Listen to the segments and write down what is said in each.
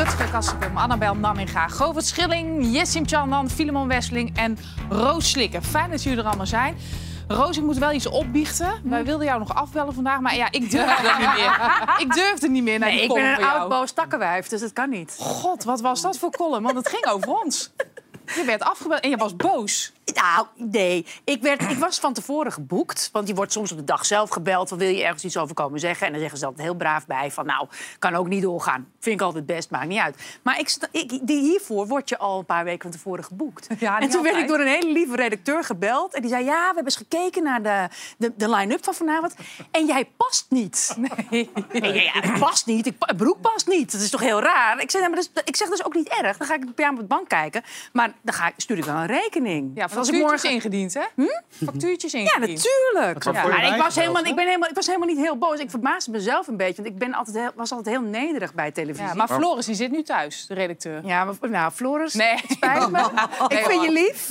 Rutger Kastrikum, Annabel Nanninga, Govert Schilling, Jessim Chandan, Filemon Wesseling en Roos Slikken. Fijn dat jullie er allemaal zijn. Roos, ik moet wel iets opbiechten. Wij wilden jou nog afbellen vandaag, maar ja, ik durfde niet meer. Ik durfde niet meer naar Nee, die ik ben een oud boos takkenwijf, dus dat kan niet. God, wat was dat voor column? Want het ging over ons. Je werd afgebeld en je was boos. Nou, nee. Ik, werd, ik was van tevoren geboekt. Want je wordt soms op de dag zelf gebeld. Van, wil je ergens iets over komen zeggen? En dan zeggen ze altijd heel braaf bij. Van, nou, kan ook niet doorgaan. Vind ik altijd best, maakt niet uit. Maar ik, ik, die hiervoor word je al een paar weken van tevoren geboekt. Ja, en toen werd ik door een hele lieve redacteur gebeld. En die zei, ja, we hebben eens gekeken naar de, de, de line-up van vanavond. En jij past niet. Nee. ja, het past niet. Ik, broek past niet. Dat is toch heel raar? Ik zeg, nou, maar dat is, ik zeg, dat is ook niet erg. Dan ga ik bij jou op de bank kijken. Maar dan ga ik, stuur ik wel een rekening. Ja, als ik factuurtjes morgen... ingediend, hè? Factuurtjes Ja, ingediend. natuurlijk. Ja, je maar ik, was helemaal, ik, ben helemaal, ik was helemaal niet heel boos. Ik verbaasde mezelf een beetje. Want ik ben altijd heel, was altijd heel nederig bij televisie. Ja, maar Floris die zit nu thuis, de redacteur. Ja, maar, nou, Floris, Nee. het spijt me. ik vind je lief.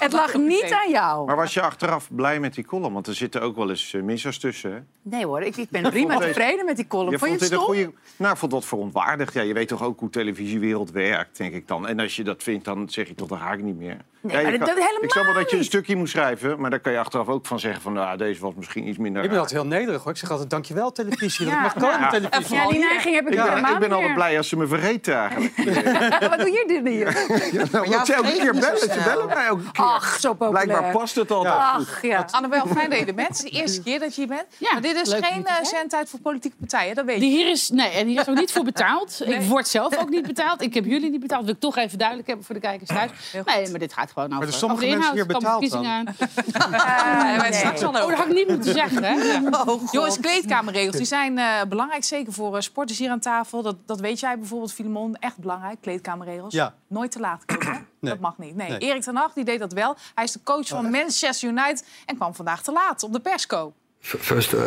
Het lag niet aan jou. Maar was je achteraf blij met die column? Want er zitten ook wel eens eh, missers tussen. Hè? Nee hoor, ik, ik ben prima tevreden met die column. Je Vond je vond het stom? goede... Nou, ik vond dat verontwaardigd. Ja, je weet toch ook hoe televisiewereld werkt, denk ik dan. En als je dat vindt, dan zeg je toch, dat ga ik niet meer. Nee, Ja, maar kan- dat helemaal ik snap wel dat je een stukje moet schrijven, maar daar kan je achteraf ook van zeggen van, nou, deze was misschien iets minder Ik ben raar. altijd heel nederig hoor. Ik zeg altijd dankjewel televisie. Ja, Dat mag komen ja. televisie. Ja, die neiging heb ik Ik ben, helemaal ik ben altijd meer. blij als ze me vergeten eigenlijk. Wat doe je dit hier? Nou, want ze elke keer bellen, ze bellen mij elke keer. Ach, zo populair. Blijkbaar past het altijd goed. Ach, ja. Annabel, fijn dat je er bent. Het is de eerste keer dat je hier bent. Ja, maar dit is geen eh, zendtijd voor politieke partijen, dat weet je. Die hier is, nee, en hier is ook niet voor betaald. Nee. Ik word zelf ook niet betaald. Ik heb jullie niet betaald. wil ik toch even duidelijk hebben voor de kijkers thuis. Nee, maar dit gaat gewoon over, er sommige over de mensen inhoud. hier Er betaald verkiezingen aan. Eh, wij straks al Oh, over. dat had ik niet moeten zeggen, hè? Ja. Jongens, kleedkamerregels die zijn eh, belangrijk, zeker voor eh, sporters hier aan tafel. Dat, dat weet jij bijvoorbeeld, Filemon. Echt belangrijk, kleedkamerregels. Ja. Nooit te laat komen. hè? Nee. Dat mag niet. Nee. Nee. Erik ten Hag die deed dat wel. Hij is de coach van Manchester United en kwam vandaag te laat op de persco. First, uh, I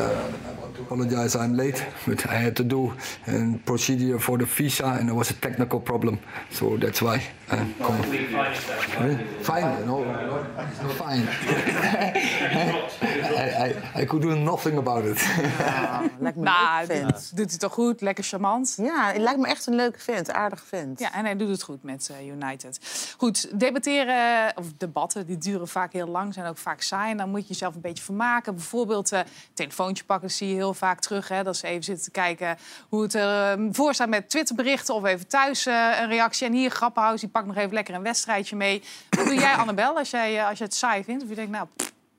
want to apologize. I'm late, but I had to do a procedure for the visa, and there was a technical problem, so that's why. Uh. Huh? Fine, no, no, it's not fine. I, I, I could do nothing about it. Lijkt me Nou, leuk doet, hij toch goed, lekker charmant. Ja, het lijkt me echt een leuke vent, aardig vent. Ja, en hij doet het goed met eh, United. Goed, debatteren, of debatten, die duren vaak heel lang, zijn ook vaak saai. En dan moet je jezelf een beetje vermaken. Bijvoorbeeld eh telefoontje pakken, zie je heel vaak terug. Hè, dat ze even zitten te kijken hoe het ervoor staat met Twitterberichten... of even thuis eh, een reactie. En hier, Grappenhuis, die pakt nog even lekker een wedstrijdje mee. Wat doe jij, Annabel, als, jij, eh, als je het saai vindt? Of je denkt, nou,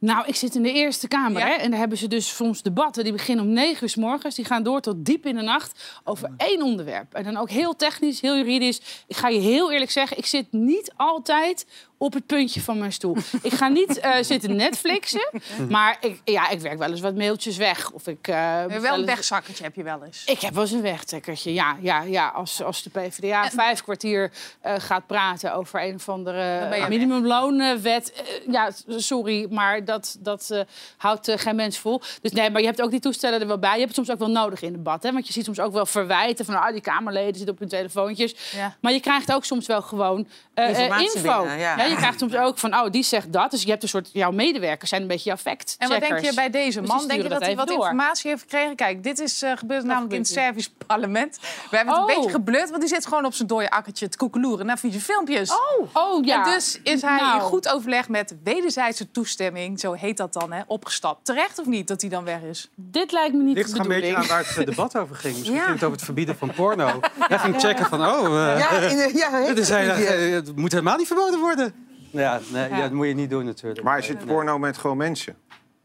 Nou, ik zit in de Eerste Kamer. Ja? Hè? En daar hebben ze dus soms debatten. Die beginnen om negen uur s morgens. Die gaan door tot diep in de nacht over één onderwerp. En dan ook heel technisch, heel juridisch. Ik ga je heel eerlijk zeggen, ik zit niet altijd op het puntje van mijn stoel. ik ga niet eh, zitten Netflixen. Maar ik, ja, ik werk wel eens wat mailtjes weg. Of ik, eh, wel een wegzakkertje heb je wel eens. ik heb wel eens een wegtrekkertje, ja. ja, ja. Als, als de PvdA vijf kwartier eh, gaat praten over een of andere minimumloonwet. ja, sorry, maar dat, dat eh, houdt eh, geen mens vol. Dus nee, maar je hebt ook die toestellen er wel bij. Je hebt het soms ook wel nodig in debat. Hè? Want je ziet soms ook wel verwijten van... Ah, die Kamerleden zitten op hun telefoontjes. Ja. Maar je krijgt ook soms wel gewoon eh, info. binnen, ja. je krijgt soms ook van, oh, die zegt dat. Dus je hebt een soort... Jouw medewerkers zijn een beetje jouw fact En wat denk je bij deze Dus man? Denk je dat dat hij wat door. informatie heeft gekregen? Kijk, dit is gebeurd namelijk in het Servisch parlement. We hebben het een Oh. beetje geblut, want die zit gewoon op zijn dode akkertje te koekeloeren naar filmpjes. Oh, oh ja. En dus is hij Nou. in goed overleg met wederzijdse toestemming, zo heet dat dan, hè, opgestapt. Terecht of niet dat hij dan weg is? Dit lijkt me niet Ligt de er een beetje bedoeling. aan waar het eh, debat over ging. Misschien Ja. ging het over het verbieden van porno. Hij ging checken van, oh, eh, Ja, in de, ja, is eh, het moet helemaal niet verboden worden. Ja, nee, ja. dat moet je niet doen natuurlijk. Maar is het porno met gewoon mensen?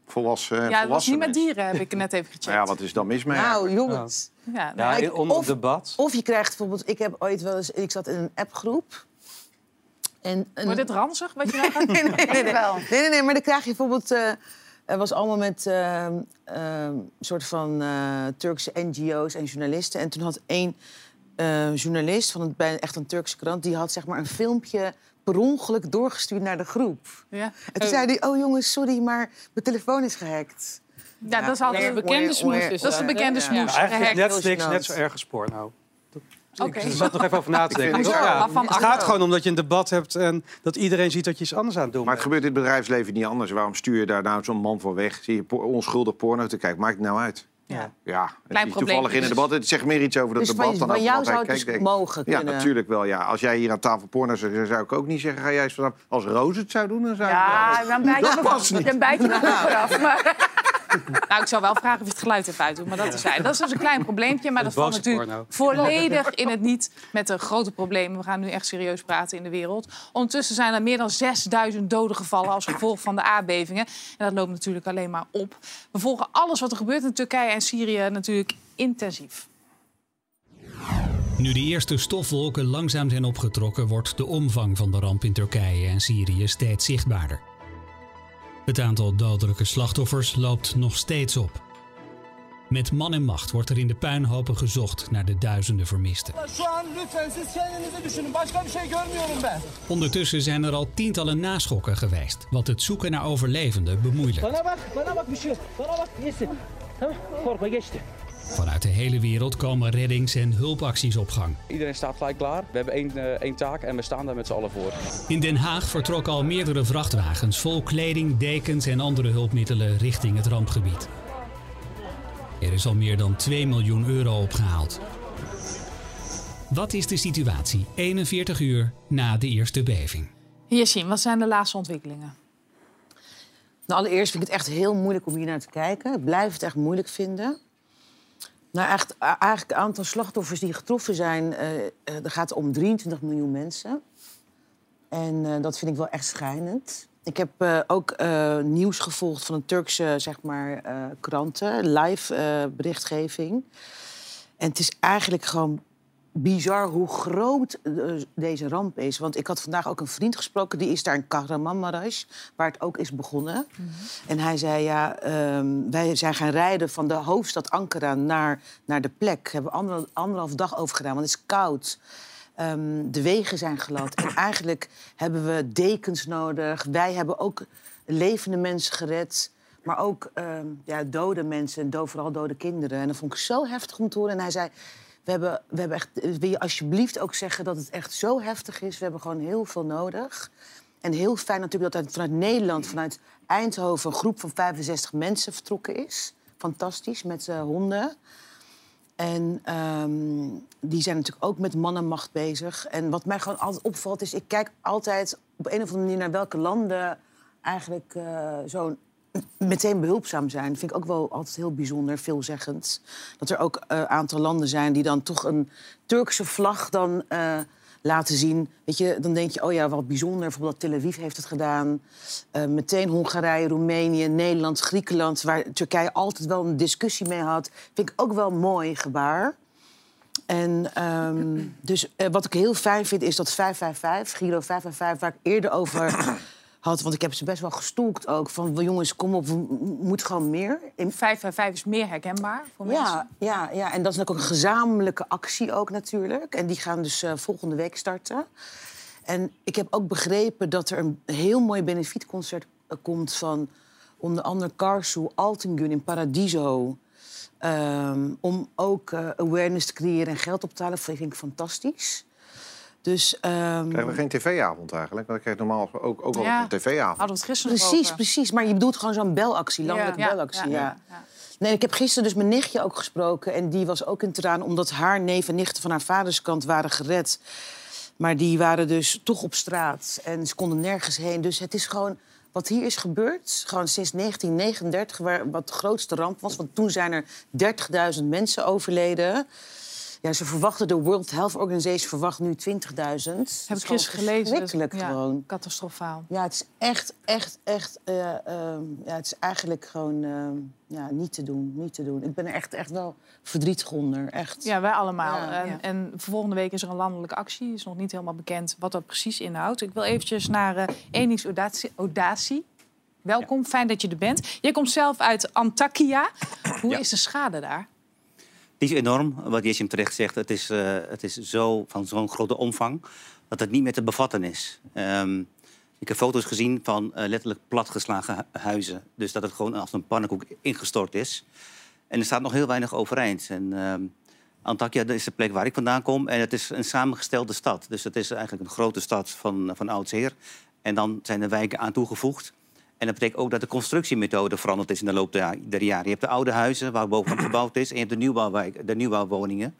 Volwassen, Ja, het was niet met dieren, heb ik net even gecheckt. Nou ja, wat is dan mis mee? Nou, jongens. Ja, Ja, nou, onder Of- debat. Of je krijgt bijvoorbeeld... Ik heb ooit wel eens... Ik zat in een appgroep. En een, Wordt dit ranzig, wat je nou gaat nee, nee, nee, nee. nee, nee, nee, maar dan krijg je bijvoorbeeld... eh het was allemaal met eh, soort van eh, Turkse NGO's en journalisten. En toen had één eh, journalist van een, bij echt een Turkse krant... die had zeg maar een filmpje per ongeluk doorgestuurd naar de groep. Ja. En toen zei hij, oh jongens, sorry, maar mijn telefoon is gehackt. ja, dat is altijd een bekende smoes is Dat is de dat, bekende smoes. Eigenlijk gehackt. Netflix Heel net zo erg als porno. Oké. Ik zat nog even over na te denken. vind het- Ja, het gaat gewoon om dat je een debat hebt en dat iedereen ziet dat je iets anders aan het doen Maar het bent. gebeurt in het bedrijfsleven niet anders. Waarom stuur je daar nou zo'n man voor weg? Zie je po- onschuldig porno te kijken? Maakt het nou uit? Ja. Ja, het Klein is toevallig in het debat. Het zegt meer iets over dat Dus debat van, dan over jou zou het kijkt, dus denk ik. mogen Ja, kunnen. natuurlijk wel. Ja. Als jij hier aan tafel porno zou zeggen, zou ik ook niet zeggen... ga jij eens vanaf... Als Roos het zou doen, dan zou ik... Ja, dan bijt je me niet. dan bijt je me vooraf. Maar Nou, ik zou wel vragen of je het geluid even uitdoet, maar dat is hij. Dat is dus een klein probleempje, maar dat valt natuurlijk porno. volledig in het niet met de grote problemen. We gaan nu echt serieus praten in de wereld. Ondertussen zijn er meer dan 6000 doden gevallen als gevolg van de aardbevingen. En dat loopt natuurlijk alleen maar op. We volgen alles wat er gebeurt in Turkije en Syrië natuurlijk intensief. Nu de eerste stofwolken langzaam zijn opgetrokken, wordt de omvang van de ramp in Turkije en Syrië steeds zichtbaarder. Het aantal dodelijke slachtoffers loopt nog steeds op. Met man en macht wordt er in de puinhopen gezocht naar de duizenden vermisten. Ondertussen zijn er al tientallen naschokken geweest, wat het zoeken naar overlevenden bemoeilijkt. Vanuit de hele wereld komen reddings- en hulpacties op gang. Iedereen staat gelijk klaar. We hebben één, eh, één taak en we staan daar met z'n allen voor. In Den Haag vertrokken al meerdere vrachtwagens vol kleding, dekens en andere hulpmiddelen richting het rampgebied. Er is al meer dan 2 miljoen euro opgehaald. Wat is de situatie 41 uur na de eerste beving? Yassin, wat zijn de laatste ontwikkelingen? Nou, allereerst vind ik het echt heel moeilijk om hier naar te kijken. Ik blijf het echt moeilijk vinden. Nou, a- eigenlijk het aantal slachtoffers die getroffen zijn... eh, er gaat om 23 miljoen mensen. En eh, dat vind ik wel echt schrijnend. Ik heb ook nieuws gevolgd van een Turkse zeg maar, kranten, live berichtgeving. En het is eigenlijk gewoon bizar hoe groot eh, deze ramp is. Want ik had vandaag ook een vriend gesproken, die is daar in Kahramanmaraş, waar het ook is begonnen. En hij zei, ja, ehm, wij zijn gaan rijden van de hoofdstad Ankara naar, naar de plek. Hebben we ander, anderhalf dag over gedaan, want het is koud. Ehm, de wegen zijn glad. En eigenlijk hebben we dekens nodig. Wij hebben ook levende mensen gered. Maar ook ehm, ja, dode mensen, vooral dode kinderen. En dat vond ik zo heftig om te horen. En hij zei, we hebben, we hebben echt, wil je alsjeblieft ook zeggen dat het echt zo heftig is. We hebben gewoon heel veel nodig. En heel fijn natuurlijk dat vanuit Nederland, vanuit Eindhoven... een groep van 65 mensen vertrokken is. Fantastisch, met eh, honden. En ehm, die zijn natuurlijk ook met mannenmacht bezig. En wat mij gewoon altijd opvalt is... ik kijk altijd op een of andere manier naar welke landen... eigenlijk eh, zo meteen behulpzaam zijn. Vind ik ook wel altijd heel bijzonder, veelzeggend. Dat er ook een aantal landen zijn die dan toch een Turkse vlag dan... eh, laten zien. Weet je, dan denk je, oh ja, wat bijzonder. Bijvoorbeeld Tel Aviv heeft het gedaan. Eh, meteen Hongarije, Roemenië, Nederland, Griekenland... waar Turkije altijd wel een discussie mee had. Vind ik ook wel een mooi gebaar. En ehm, dus eh, wat ik heel fijn vind is dat 555, Giro 555... waar ik eerder over had, want ik heb ze best wel gestoeld ook... van jongens, kom op, we m- moeten gewoon meer. In 555 is meer herkenbaar voor mensen. ja, ja, ja, en dat is ook een gezamenlijke actie ook natuurlijk. En die gaan dus eh, volgende week starten. En ik heb ook begrepen dat er een heel mooi benefietconcert eh, komt van onder andere Karsu Altingun in Paradiso. Ehm, om ook eh, awareness te creëren en geld op te halen. Dat vind ik fantastisch. Dus, ehm, Krijgen we geen tv-avond eigenlijk? Want ik krijg normaal ook, ook wel Ja. een tv-avond. Hadden we het gisteren nog Precies, over. precies. Maar je bedoelt gewoon zo'n belactie, landelijke Ja. belactie. Ja, Ja, ja, ja. Nee, ik heb gisteren dus mijn nichtje ook gesproken. En die was ook in traan omdat haar neef en nichten van haar vaderskant waren gered. Maar die waren dus toch op straat en ze konden nergens heen. Dus het is gewoon wat hier is gebeurd, gewoon sinds 1939, waar, wat de grootste ramp was. Want toen zijn er 30.000 mensen overleden. Ja, ze verwachten, de World Health Organization verwacht nu 20.000. Heb ik gisteren gelezen. Verschrikkelijk Ja, gewoon. Catastrofaal. Ja, het is echt, echt, echt... eh, ehm, ja, het is eigenlijk gewoon ehm, ja, niet te doen, niet te doen. Ik ben er echt, echt wel verdrietig onder, echt. Ja, wij allemaal. Ja. En, en volgende week is er een landelijke actie. is nog niet helemaal bekend wat dat precies inhoudt. Ik wil eventjes naar eh Enix. Audaci. Welkom, fijn dat je er bent. Jij komt zelf uit Antakya. Hoe Ja. is de schade daar? Die is enorm, wat Jessim terecht zegt. Het is, eh, het is zo, van zo'n grote omvang dat het niet meer te bevatten is. Ehm, ik heb foto's gezien van eh, letterlijk platgeslagen hu- huizen. Dus dat het gewoon als een pannenkoek ingestort is. En er staat nog heel weinig overeind. En, ehm, Antakya is de plek waar ik vandaan kom. En het is een samengestelde stad. Dus het is eigenlijk een grote stad van, van oudsher. En dan zijn er wijken aan toegevoegd. En dat betekent ook dat de constructiemethode veranderd is in de loop der jaren. Je hebt de oude huizen waar bovenop gebouwd is... en je hebt de, de nieuwbouwwoningen,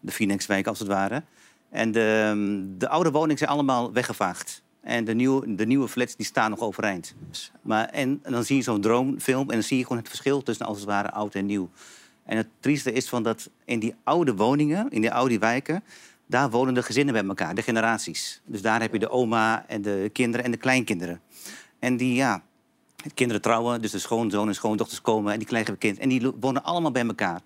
de Phoenixwijk als het ware. En de, de oude woningen zijn allemaal weggevaagd. En de nieuwe, de nieuwe flats die staan nog overeind. Maar, en, en dan zie je zo'n droomfilm en dan zie je gewoon het verschil tussen als het ware oud en nieuw. En het trieste is van dat in die oude woningen, in die oude wijken, daar wonen de gezinnen bij elkaar, de generaties. Dus daar heb je de oma en de kinderen en de kleinkinderen. En die, ja, kinderen trouwen, dus de schoonzoon en schoondochters komen en die krijgen een kind. En die wonen allemaal bij elkaar.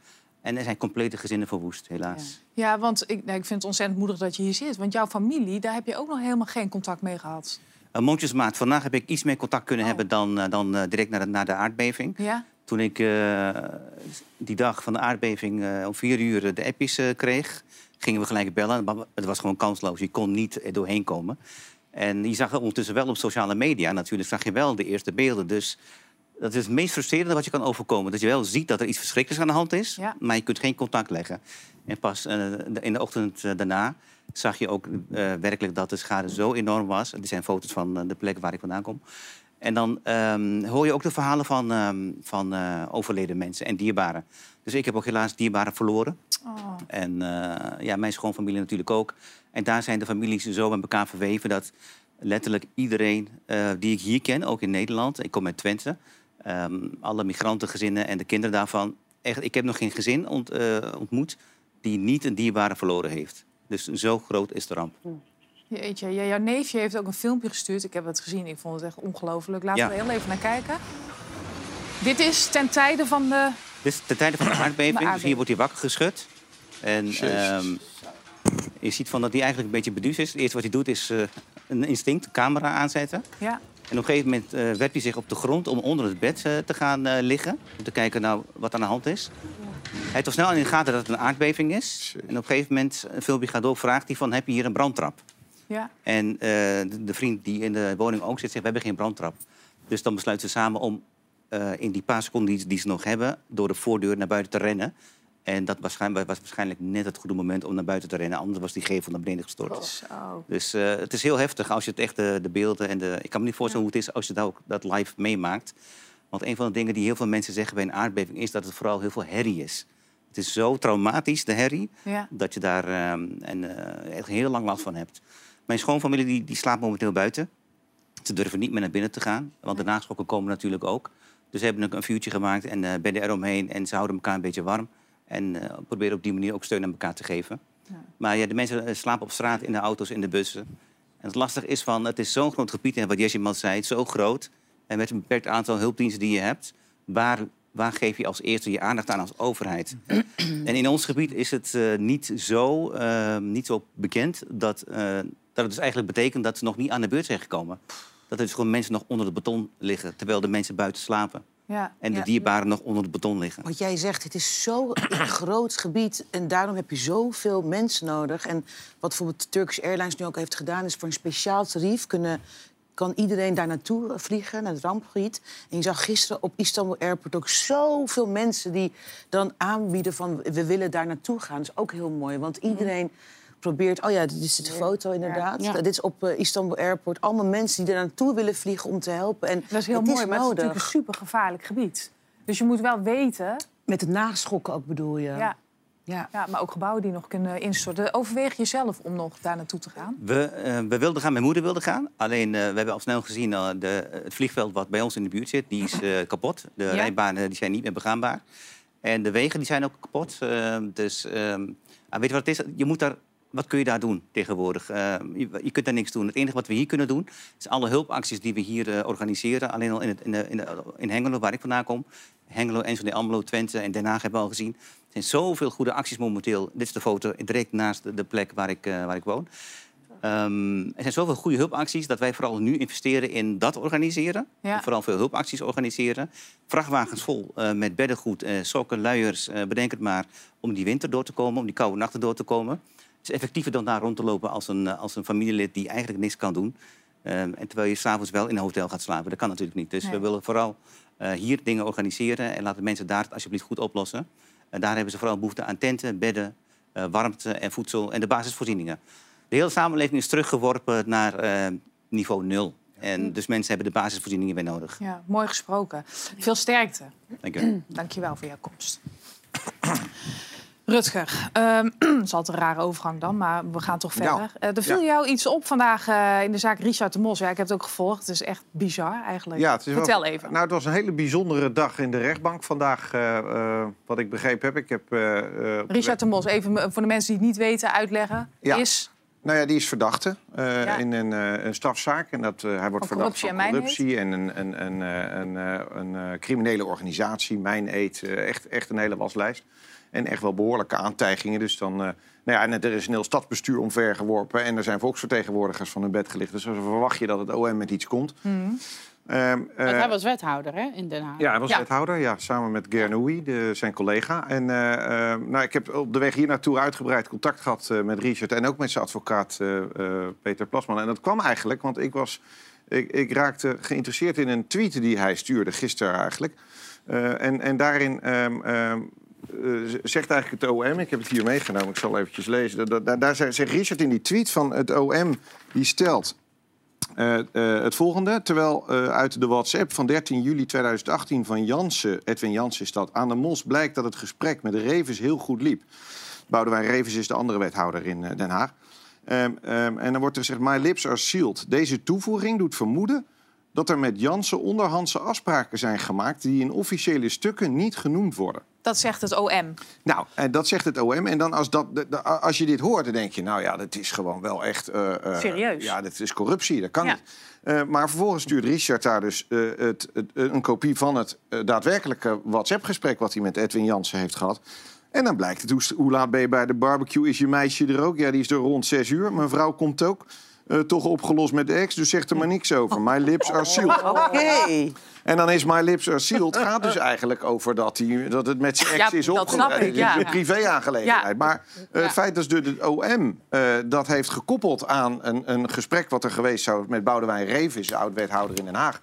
En er zijn complete gezinnen verwoest, helaas. Ja, want ik, nou, ik vind het ontzettend moedig dat je hier zit. Want jouw familie, daar heb je ook nog helemaal geen contact mee gehad. Uh, mondjesmaat, vandaag heb ik iets meer contact kunnen hebben dan, eh, dan eh, direct na de, na de aardbeving. Ja? Toen ik die dag van de aardbeving om vier uur de appjes kreeg, gingen we gelijk bellen. Maar het was gewoon kansloos. Je kon niet er doorheen komen. En je zag het ondertussen wel op sociale media. Natuurlijk zag je wel de eerste beelden. Dus dat is het meest frustrerende wat je kan overkomen. Dat je wel ziet dat er iets verschrikkelijks aan de hand is, Ja. maar je kunt geen contact leggen. En pas eh, in de ochtend eh, daarna zag je ook eh, werkelijk dat de schade zo enorm was. Dit zijn foto's van de plek waar ik vandaan kom. En dan ehm, hoor je ook de verhalen van, ehm, van overleden mensen en dierbaren. Dus ik heb ook helaas dierbaren verloren. Oh. En eh, ja, mijn schoonfamilie natuurlijk ook. En daar zijn de families zo met elkaar verweven dat letterlijk iedereen eh, die ik hier ken, ook in Nederland, ik kom uit Twente, ehm, alle migrantengezinnen en de kinderen daarvan, echt, ik heb nog geen gezin ont- eh, ontmoet die niet een dierbare verloren heeft. Dus zo groot is de ramp. Jeetje, ja, jouw neefje heeft ook een filmpje gestuurd. Ik heb het gezien, ik vond het echt ongelooflijk. Laten Ja. we er heel even naar kijken. Dit is ten tijde van de... Dus ten tijde van de aardbeving, dus hier wordt hij wakker geschud. En ehm, je ziet van dat hij eigenlijk een beetje beduusd is. Het eerste wat hij doet is eh, een instinct, een camera aanzetten. Ja. En op een gegeven moment eh werpt hij zich op de grond om onder het bed eh, te gaan liggen. Om te kijken nou, wat aan de hand is. Hij heeft al snel in de gaten dat het een aardbeving is. En op een gegeven moment, een filmpje gaat door, vraagt hij van... heb je hier een brandtrap? Ja. En de, de vriend die in de woning ook zit, zegt... we hebben geen brandtrap. Dus dan besluiten ze samen om eh, in die paar seconden die, ze nog hebben... door de voordeur naar buiten te rennen. En dat waarschijnlijk, was waarschijnlijk net het goede moment om naar buiten te rennen. Anders was die gevel naar beneden gestort. Zo. Dus eh, het is heel heftig als je het echt de, de beelden en de. Ik kan me niet voorstellen hoe het is als je dat, ook, dat live meemaakt. Want een van de dingen die heel veel mensen zeggen bij een aardbeving is dat het vooral heel veel herrie is. Het is zo traumatisch, de herrie, Ja. dat je daar ehm, en, eh, echt heel lang last van hebt. Mijn schoonfamilie die, die slaapt momenteel buiten. Ze durven niet meer naar binnen te gaan, want de naschokken komen natuurlijk ook. Dus ze hebben een vuurtje gemaakt en eh bedden eromheen en ze houden elkaar een beetje warm. En eh, proberen op die manier ook steun aan elkaar te geven. Maar ja, de mensen eh, slapen op straat, in de auto's, in de bussen. En het lastige is van, het is zo'n groot gebied, en wat Jessica zei, zo groot. En met een beperkt aantal hulpdiensten die je hebt, waar, waar geef je als eerste je aandacht aan als overheid? en in ons gebied is het niet, zo, niet zo bekend dat, dat het dus eigenlijk betekent dat ze nog niet aan de beurt zijn gekomen. Dat er dus gewoon mensen nog onder de beton liggen, terwijl de mensen buiten slapen. Ja. En de Ja. dierbaren nog onder de beton liggen. Wat jij zegt, het is zo'n groot gebied en daarom heb je zoveel mensen nodig. En wat bijvoorbeeld Turkish Airlines nu ook heeft gedaan, is voor een speciaal tarief kunnen, kan iedereen daar naartoe vliegen, naar het rampgebied. En je zag gisteren op Istanbul Airport ook zoveel mensen die dan aanbieden van we willen daar naartoe gaan. Dat is ook heel mooi, want iedereen probeert... Oh ja, dit is de foto inderdaad. Ja. Dit is op eh, Istanbul Airport. Allemaal mensen die er naartoe willen vliegen om te helpen. En Dat is heel het mooi, maar het is natuurlijk een super gevaarlijk gebied. Dus je moet wel weten... Met het naschokken ook bedoel je? Ja. Ja. Ja, maar ook gebouwen die nog kunnen instorten. Overweeg je zelf om nog daar naartoe te gaan? We, eh, we wilden gaan, mijn moeder wilde gaan. Alleen eh, we hebben al snel gezien, uh, de, het vliegveld wat bij ons in de buurt zit, die is eh, kapot. De Ja. rijbanen die zijn niet meer begaanbaar. En de wegen die zijn ook kapot. Dus ehm, ah, weet je wat het is? Je moet daar, wat kun je daar doen tegenwoordig? Eh, je, je kunt daar niks doen. Het enige wat we hier kunnen doen, is alle hulpacties die we hier eh, organiseren. Alleen al in, het, in, de, in, de- in Hengelo, waar ik vandaan kom. Hengelo, Enschede, Almelo, Twente en Den Haag hebben we al gezien. Er zijn zoveel goede acties momenteel. Dit is de foto direct naast de, de plek waar ik, eh, waar ik woon. Ehm, er zijn zoveel goede hulpacties dat wij vooral nu investeren in dat organiseren. Ja. Vooral veel hulpacties organiseren. Vrachtwagens vol met beddengoed, sokken, luiers, bedenk het maar. Om die winter door te komen, om die koude nachten door te komen. Het is effectiever dan daar rond te lopen als een, eh, als een familielid die eigenlijk niks kan doen. Ehm, en terwijl je s'avonds wel in een hotel gaat slapen. Dat kan natuurlijk niet. Dus Nee. we willen vooral eh, hier dingen organiseren. En laten mensen daar het alsjeblieft goed oplossen. En daar hebben ze vooral behoefte aan tenten, bedden, eh, warmte en voedsel en de basisvoorzieningen. De hele samenleving is teruggeworpen naar eh, niveau nul. En dus mensen hebben de basisvoorzieningen weer nodig. Ja, mooi gesproken. Veel sterkte. Dank je. Dank je wel voor jouw komst. Rutger, ehm, het is altijd een rare overgang dan, maar we gaan toch Ja. verder. Eh, er viel jou iets op vandaag eh, in de zaak Richard de Mos. Ja, ik heb het ook gevolgd. Het is echt bizar eigenlijk. Ja, het is Vertel wel, even. Nou, het was een hele bijzondere dag in de rechtbank vandaag, eh, wat ik begrepen heb. Ik heb Richard de Mos, even voor de mensen die het niet weten uitleggen, Ja. is... Nou ja, die is verdachte Ja. in een, een strafzaak. En dat, hij wordt Van verdacht corruptie van corruptie en een, een, een, een, een, criminele organisatie, Mijn Eet. echt, echt een hele waslijst. En echt wel behoorlijke aantijgingen. Dus dan, eh, nou ja, en er is een heel stadsbestuur omvergeworpen. En er zijn volksvertegenwoordigers van hun bed gelicht. Dus dan verwacht je dat het OM met iets komt. Ehm, Want eh, hij was wethouder hè, in Den Haag. ja, hij was wethouder, ja, samen met Gernoui, de, zijn collega. En eh, eh, nou, ik heb op de weg hier naartoe uitgebreid contact gehad eh, met Richard... en ook met zijn advocaat Peter Plasman. En dat kwam eigenlijk, want ik, was, ik, ik raakte geïnteresseerd in een tweet die hij stuurde, gisteren eigenlijk. En, en daarin ehm, ehm, eh, zegt eigenlijk het OM, ik heb het hier meegenomen, ik zal eventjes lezen... Da- da- daar zegt Richard in die tweet van het OM, die stelt... Eh, eh, het volgende, terwijl uit de WhatsApp van 13 juli 2018 van Jansen, Edwin Jansen is dat, aan de Mos blijkt dat het gesprek met Revens heel goed liep. Boudewijn Revens is de andere wethouder in Den Haag. Ehm, ehm, en dan wordt er gezegd, my lips are sealed. Deze toevoeging doet vermoeden dat er met Jansen onderhandse afspraken zijn gemaakt... die in officiële stukken niet genoemd worden. Dat zegt het OM. Nou, en dat zegt het OM. En dan als, dat, de- de- als je dit hoort, dan denk je... nou ja, dat is gewoon wel echt... eh, eh, Serieus? Ja, dat is corruptie, dat kan Ja. niet. Eh, maar vervolgens stuurt Richard daar dus eh, het, het- een kopie van het eh, daadwerkelijke WhatsApp-gesprek... wat hij met Edwin Jansen heeft gehad. En dan blijkt het, hoe, hoe laat ben je bij de barbecue? Is je meisje er ook? Ja, die is er rond zes uur. Mijn vrouw komt ook. Eh, toch opgelost met de ex, dus zegt er maar niks over. My lips are sealed. Oké. En dan is My Lips Are Sealed gaat dus eigenlijk over dat, hij, dat het met zijn ex Ja, is dat opgelost. snap ik, ja. Een privé-aangelegenheid. Ja. Maar eh, het feit dat dus het OM eh, dat heeft gekoppeld aan een, een gesprek wat er geweest zou met Boudewijn Revis, de oud-wethouder in Den Haag.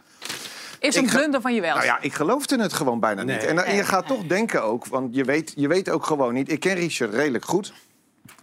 Is een blunder van je wel. Nou ja, ik geloofde het gewoon bijna niet. En, dan- en je gaat toch denken ook, want je weet, je weet ook gewoon niet... Ik ken Richard redelijk goed.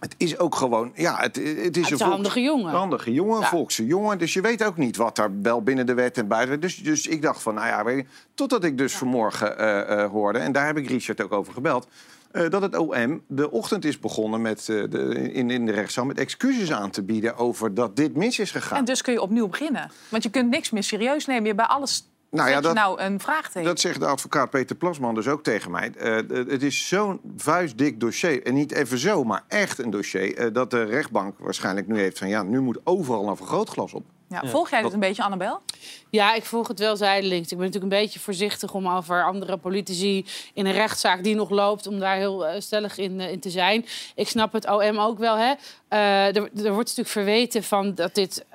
Het is ook gewoon, ja, het, het is Het een, volks- handige jongen. handige jongen, Ja. volkse jongen. Dus je weet ook niet wat daar wel binnen de wet en buiten. Dus, dus ik dacht van, nou ja, weet je, totdat ik dus vanmorgen eh, eh, hoorde... en daar heb ik Richard ook over gebeld... eh, dat het OM de ochtend is begonnen met, de, in, in de rechtszaal... met excuses aan te bieden over dat dit mis is gegaan. En dus kun je opnieuw beginnen. Want je kunt niks meer serieus nemen. Je bij alles Nou ja, dat- nou een vraagteken. Dat zegt de advocaat Peter Plasman dus ook tegen mij. Eh, het is zo'n vuistdik dossier. En niet even zo, maar echt een dossier. eh, dat de rechtbank waarschijnlijk nu heeft van... ja, nu moet overal een vergrootglas op. Ja, volg jij dit een beetje, Annabel? Ja, ik volg het wel zijdelings. Ik ben natuurlijk een beetje voorzichtig om over andere politici in een rechtszaak die nog loopt, om daar heel eh, stellig in, eh, in te zijn. Ik snap het OM ook wel. Hè. Eh, er, er wordt natuurlijk verweten van dat dit,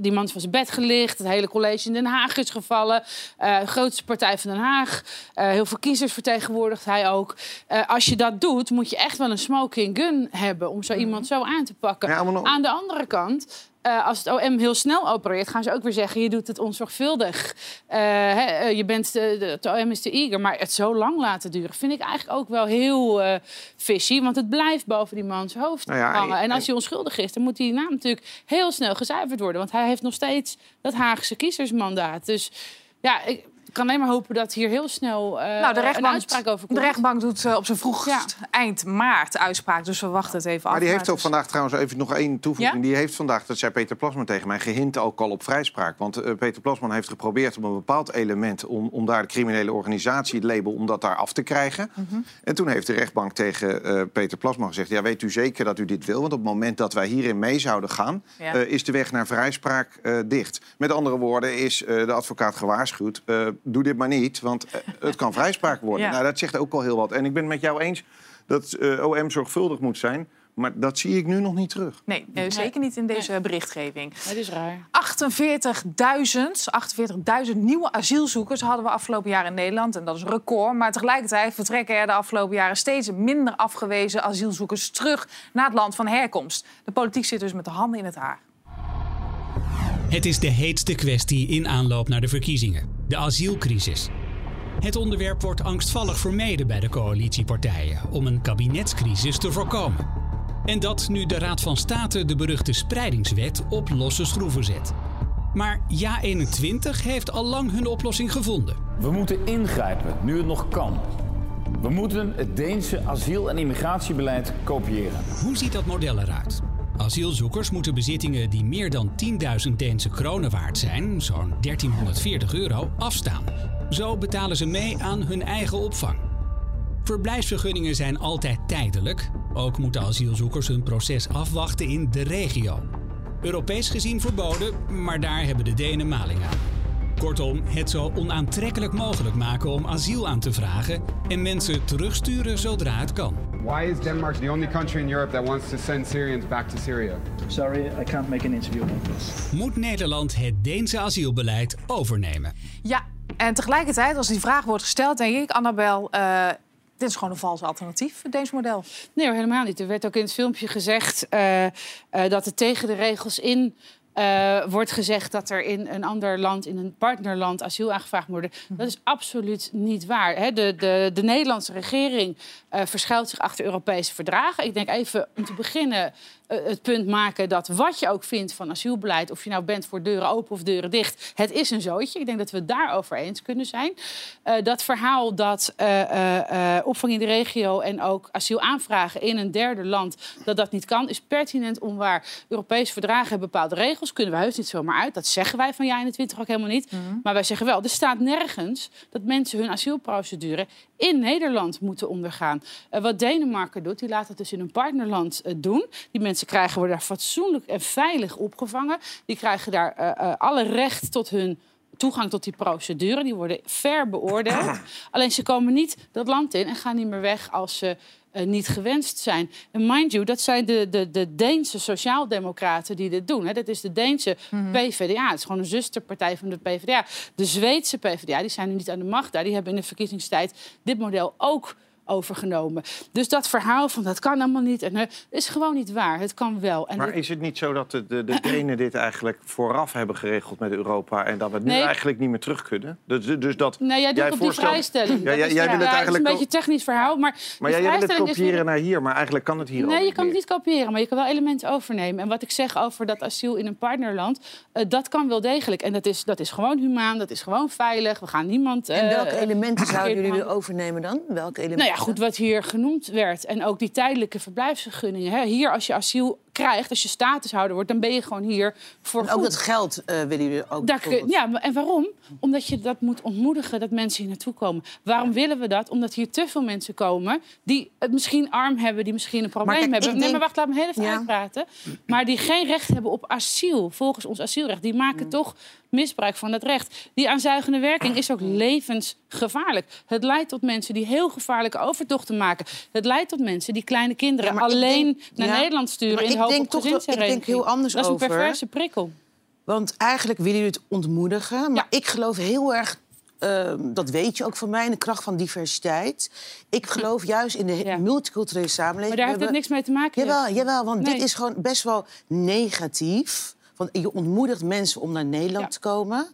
die man is van zijn bed gelicht, het hele college in Den Haag is gevallen, Eh grootste partij van Den Haag, Eh, heel veel kiezers vertegenwoordigt hij ook. Eh, als je dat doet, moet je echt wel een smoking gun hebben om zo iemand zo aan te pakken. Ja, maar nog- Aan de andere kant. Eh, als het OM heel snel opereert, gaan ze ook weer zeggen: je doet het onzorgvuldig. Eh, eh, je bent de, het OM is te eager. Maar het zo lang laten duren, vind ik eigenlijk ook wel heel eh fishy. Want het blijft boven die mans hoofd Nou ja, hangen. en- En als hij onschuldig is, dan moet die naam natuurlijk heel snel gezuiverd worden. Want hij heeft nog steeds dat Haagse kiezersmandaat. Dus ja, ik kan alleen maar hopen dat hier heel snel eh, nou, de een rechtbank, uitspraak over de komt. rechtbank doet eh, op zijn vroegst eind maart uitspraak. Dus we wachten het even af. Maar die heeft ook vandaag trouwens even nog één toevoeging. Ja? Die heeft vandaag, dat zei Peter Plasman tegen mij, gehint ook al op vrijspraak. Want eh, Peter Plasman heeft geprobeerd om een bepaald element... om, om daar de criminele organisatie, het label, om dat daar af te krijgen. Mhm. En toen heeft de rechtbank tegen eh, Peter Plasman gezegd... ja, weet u zeker dat u dit wil? Want op het moment dat wij hierin mee zouden gaan... Ja. eh, is de weg naar vrijspraak eh, dicht. Met andere woorden is eh, de advocaat gewaarschuwd... doe dit maar niet, want eh, het kan vrijspraak worden. Ja. Nou, dat zegt ook al heel wat. En ik ben het met jou eens dat eh, OM zorgvuldig moet zijn... Maar dat zie ik nu nog niet terug. Nee, eh, zeker niet in deze berichtgeving. Dat is raar. 48.000 48.000 nieuwe asielzoekers hadden we afgelopen jaar in Nederland. En dat is een record. Maar tegelijkertijd vertrekken er de afgelopen jaren steeds minder afgewezen asielzoekers terug naar het land van herkomst. De politiek zit dus met de handen in het haar. Het is de heetste kwestie in aanloop naar de verkiezingen: de asielcrisis. Het onderwerp wordt angstvallig vermeden bij de coalitiepartijen om een kabinetscrisis te voorkomen. En dat nu de Raad van State de beruchte spreidingswet op losse schroeven zet. Maar Ja21 heeft al lang hun oplossing gevonden. We moeten ingrijpen nu het nog kan. We moeten het Deense asiel- en immigratiebeleid kopiëren. Hoe ziet dat model eruit? Asielzoekers moeten bezittingen die meer dan 10.000 Deense kronen waard zijn, zo'n 1340 euro, afstaan. Zo betalen ze mee aan hun eigen opvang. Verblijfsvergunningen zijn altijd tijdelijk. Ook moeten asielzoekers hun proces afwachten in de regio. Europees gezien verboden, maar daar hebben de Denen maling aan. Kortom, het zo onaantrekkelijk mogelijk maken om asiel aan te vragen en mensen terugsturen zodra het kan. Why is Denmark the only country in Europe that wants to send Syrians back to Syria? Sorry, I can't make an interview on this. Moet Nederland het Deense asielbeleid overnemen? Ja, en tegelijkertijd, als die vraag wordt gesteld, denk ik, Annabel, eh, dit is gewoon een vals alternatief, het Deens model. Nee, helemaal niet. Er werd ook in het filmpje gezegd eh, eh, dat het tegen de regels in eh, wordt gezegd dat er in een ander land, in een partnerland, asiel aangevraagd moet worden. Dat is absoluut niet waar. Hè. De, de, de Nederlandse regering eh, verschuilt zich achter Europese verdragen. Ik denk even om te beginnen het punt maken dat wat je ook vindt van asielbeleid, of je nou bent voor deuren open of deuren dicht, het is een zootje. Ik denk dat we het daarover eens kunnen zijn. Eh, dat verhaal dat eh, eh, eh, opvang in de regio en ook asiel aanvragen in een derde land, dat dat niet kan, is pertinent onwaar. Europese verdragen hebben bepaalde regels, kunnen we heus niet zomaar uit. Dat zeggen wij van ja in de 20 ook helemaal niet. Maar wij zeggen wel, er staat nergens dat mensen hun asielprocedure in Nederland moeten ondergaan. Eh, wat Denemarken doet, die laat het dus in een partnerland eh, doen. Die mensen krijgen worden daar fatsoenlijk en veilig opgevangen. Die krijgen daar eh, alle recht tot hun toegang tot die procedure. Die worden fair beoordeeld. Alleen ze komen niet dat land in en gaan niet meer weg als ze niet gewenst zijn. En mind you, dat zijn de, de, de Deense sociaaldemocraten die dit doen. Hè. Dat is de Deense PvdA. Het is gewoon een zusterpartij van de PvdA. De Zweedse PvdA, die zijn nu niet aan de macht daar. Die hebben in de verkiezingstijd dit model ook overgenomen. Dus dat verhaal van dat kan allemaal niet, en, is gewoon niet waar. Het kan wel. En Maar dit- is het niet zo dat de, de, de Denen dit eigenlijk vooraf hebben geregeld met Europa... en dat we het nu eigenlijk niet meer terug kunnen? Dus, dus dat Nee, jij doet op die voorstelt- vrijstelling. Ja, Dat jij, is- jij ja, wil het eigenlijk... Het is een beetje een technisch verhaal, maar... Maar die jij wil het kopiëren naar hier, maar eigenlijk kan het hier al Nee, je kan het niet kopiëren, maar je kan wel elementen overnemen. En wat ik zeg over dat asiel in een partnerland, eh, dat kan wel degelijk. En dat is, dat is gewoon humaan, dat is gewoon veilig. We gaan niemand. En welke eh, elementen zouden jullie overnemen dan? Welke elementen? Nou ja, goed, wat hier genoemd werd. En ook die tijdelijke verblijfsvergunningen. Hè. Hier, als je asiel krijgt, als je statushouder wordt, dan ben je gewoon hier voor En ook goed. dat geld eh, willen jullie ook. Daar ja, en waarom? Omdat je dat moet ontmoedigen dat mensen hier naartoe komen. Waarom willen we dat? Omdat hier te veel mensen komen die het misschien arm hebben, die misschien een probleem kijk, hebben. Nee, denk- maar wacht, laat me heel even Ja. uitpraten. Maar die geen recht hebben op asiel, volgens ons asielrecht. Die maken toch misbruik van dat recht. Die aanzuigende werking is ook levensgevaarlijk. Het leidt tot mensen die heel gevaarlijke overtochten maken. Het leidt tot mensen die kleine kinderen alleen denk- naar Nederland sturen in de hoop denk toch dat- ik denk heel anders Dat is een over. perverse prikkel. Want eigenlijk willen jullie het ontmoedigen. Maar ik geloof heel erg, eh, dat weet je ook van mij, in de kracht van diversiteit. Ik geloof juist in de multiculturele samenleving. Maar daar heeft het niks mee te maken. Jawel, Jessie. jawel want Nee. dit is gewoon best wel negatief. Want je ontmoedigt mensen om naar Nederland te komen.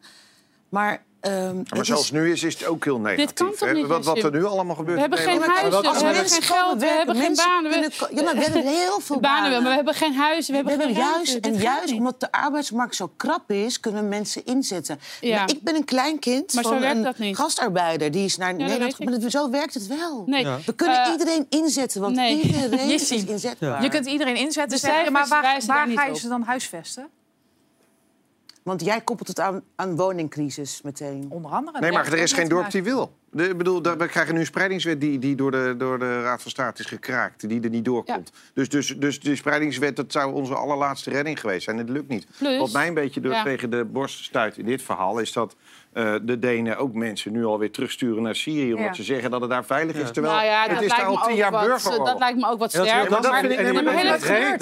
Maar, ehm, maar is- zoals nu is, is het ook heel negatief. kan toch hè? niet, wat, wat er nu allemaal gebeurt. We hebben geen huizen, we hebben geen geld, we hebben geen banen. we- Ja, maar we hebben heel veel banen. maar we hebben geen huizen, we hebben We geen hebben ruimte. juist, en juist niet. omdat de arbeidsmarkt zo krap is, kunnen we mensen inzetten. Ja. Maar ik ben een klein kind Maar zo van werkt een dat niet. gastarbeider die is naar Nederland. Maar zo werkt het wel. Nee. Ja. We kunnen Eh, iedereen inzetten, want nee. iedereen is inzetbaar. Je kunt iedereen inzetten, maar waar, ga je ze dan huisvesten? Want jij koppelt het aan, aan woningcrisis meteen. Onder andere. Nee, maar er is geen dorp die wil. De, ik bedoel, daar- we krijgen nu een spreidingswet die, die door, de, door de Raad van State is gekraakt. Die er niet doorkomt. Dus, dus, dus die spreidingswet, dat zou onze allerlaatste redding geweest zijn. Het lukt niet. Plus- Wat mij een beetje door, Ja. tegen de borst stuit in dit verhaal... is dat eh, de Denen ook mensen nu alweer terugsturen naar Syrië... omdat Ja. ze zeggen dat het daar veilig is. Terwijl nou ja, het dat is daar al tien jaar burgeroorlog. Dat lijkt me ook wat Ja, dat- sterk. dat maar, nee, heel de even gebeurd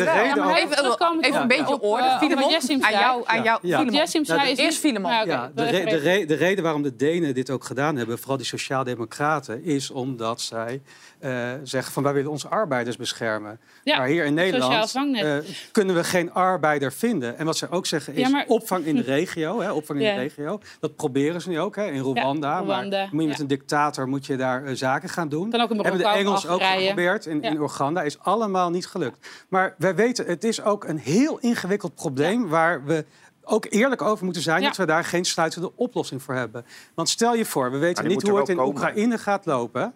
een beetje orde. Filemon, aan jou, aan jou. Filemon. Is Eerst Filemon. De reden waarom de Denen dit ook gedaan hebben, vooral die sociaaldemocraten, is omdat zij eh, zeggen van wij willen onze arbeiders beschermen. Ja, maar hier in Nederland eh, kunnen we geen arbeider vinden. En wat zij ook zeggen is Ja, maar- opvang in de regio. Hè, opvang in Ja. de regio. Dat proberen ze nu ook hè, in Rwanda. Rwanda, maar moet je met een dictator moet je daar eh, zaken gaan doen. Ook in Hebben de Engelsen ook geprobeerd in, in. Oeganda. Is allemaal niet gelukt. Maar wij weten, het is ook een heel ingewikkeld probleem waar we ook eerlijk over moeten zijn Ja. dat we daar geen sluitende oplossing voor hebben. Want stel je voor, we weten die niet hoe het in komen. Oekraïne gaat lopen.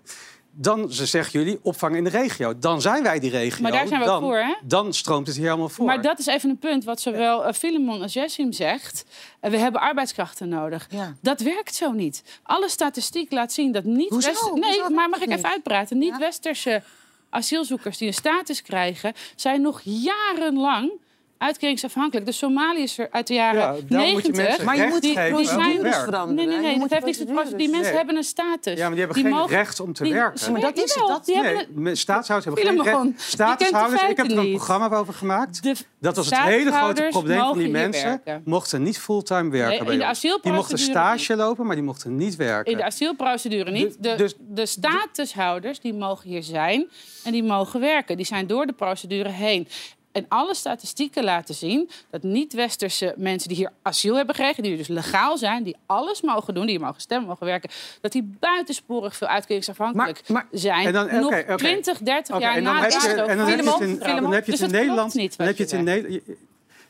Dan ze zeggen jullie opvang in de regio. Dan zijn wij die regio. Maar daar zijn we dan, voor, hè? Dan stroomt het hier helemaal voor. Maar dat is even een punt wat zowel uh, Filemon als Jessim zegt. Uh, we hebben arbeidskrachten nodig. Dat werkt zo niet. Alle statistiek laat zien dat niet... Hoezo? West- Nee, maar mag ik niet? even uitpraten? Niet-westerse asielzoekers die een status krijgen... zijn nog jarenlang uitkeringsafhankelijk. De Somaliërs er uit de jaren Ja, daarom moet je 90... mensen Maar je recht moet die geven die om te zijn, werken. Nee, nee, nee. Dat heeft niks procedures. procedure. Die mensen Nee. hebben een status. Ja, maar die hebben geen mogen- recht om te die- werken. Maar dat is het, dat- Die hebben Nee, een- staatshouders hebben geen recht. Staatshouders, ik heb er een programma over gemaakt. De Dat was het hele grote probleem van die mensen. werken. Mochten niet fulltime werken Nee, bij de ons. Die mochten asielprocedure stage lopen, maar die mochten niet werken. In de asielprocedure niet. De, dus- de statushouders die mogen hier zijn en die mogen werken. Die zijn door de procedure heen. En alle statistieken laten zien dat niet-westerse mensen die hier asiel hebben gekregen, die dus legaal zijn, die alles mogen doen, die mogen stemmen, mogen werken, dat die buitensporig veel uitkeringsafhankelijk zijn. En dan- nog oké, oké. 20, 30 Oké, jaar en dan na de dan heb je het in- Filemon, dan heb je dus Nederland.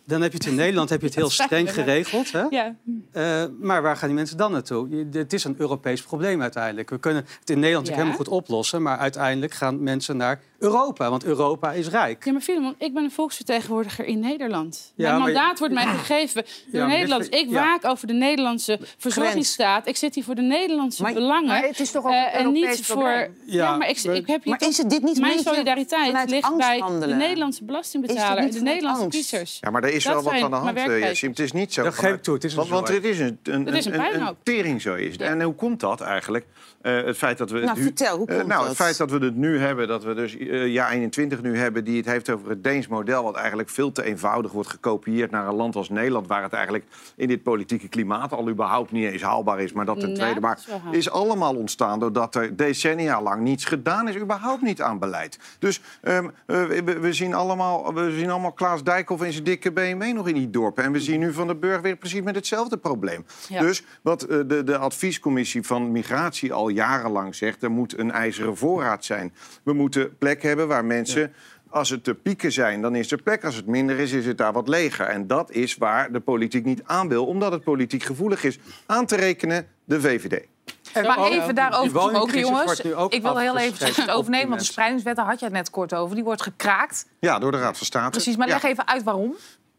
Dan heb je het in. Nederland. Dan heb je het heel streng geregeld. Hè? Ja. Eh, maar waar gaan die mensen dan naartoe? Het is een Europees probleem uiteindelijk. We kunnen het in Nederland Ja. natuurlijk helemaal goed oplossen. Maar uiteindelijk gaan mensen naar Europa. Want Europa is rijk. Ja, maar Filemon, ik ben een volksvertegenwoordiger in Nederland. Ja, Mijn je- mandaat wordt mij gegeven door Nederland. Ik ja. waak over de Nederlandse verzorgingsstaat. Ik zit hier voor de Nederlandse Maar- belangen. maar het is toch ook een en Europees niet probleem? voor. Ja, Ja, maar ik, ik heb hier Maar toch- is het dit niet Mijn solidariteit ligt bij de? Nederlandse belastingbetaler en de Nederlandse kiezers. Ja, maar er is Dat wel wat zijn aan de hand, eh. Jessim. Het is niet zo. Dat geef ik toe, het is een want, want het is een, een, is een een, tering zo is. het. En hoe komt dat eigenlijk? Eh, het feit dat we het Nou, nu, vertel, hoe eh, komt nou, dat? Het feit dat we het nu hebben, dat we dus eh jaar 21 nu hebben... die het heeft over het Deens model... wat eigenlijk veel te eenvoudig wordt gekopieerd naar een land als Nederland... waar het eigenlijk in dit politieke klimaat al überhaupt niet eens haalbaar is. Maar dat ten Ja, tweede. Maar is allemaal ontstaan doordat er decennia lang niets gedaan is. Überhaupt niet aan beleid. Dus ehm, eh, we, we zien allemaal, we zien allemaal Klaas Dijkhoff in zijn dikke BMW nog in die dorpen. En we zien nu Van den Burg weer precies met hetzelfde probleem. Ja. Dus wat eh, de, de adviescommissie van migratie al jarenlang zegt... er moet een ijzeren voorraad zijn. We moeten plek hebben waar mensen... Als het te pieken zijn, dan is er plek. Als het minder is, is het daar wat leger. En dat is waar de politiek niet aan wil, omdat het politiek gevoelig is. Aan te rekenen de VVD. Maar even daarover die gesproken, jongens. Ik wil heel even het overnemen, want de spreidingswet, daar had je het net kort over. Die wordt gekraakt. Ja, door de Raad van State. Precies, maar Ja. leg even uit waarom.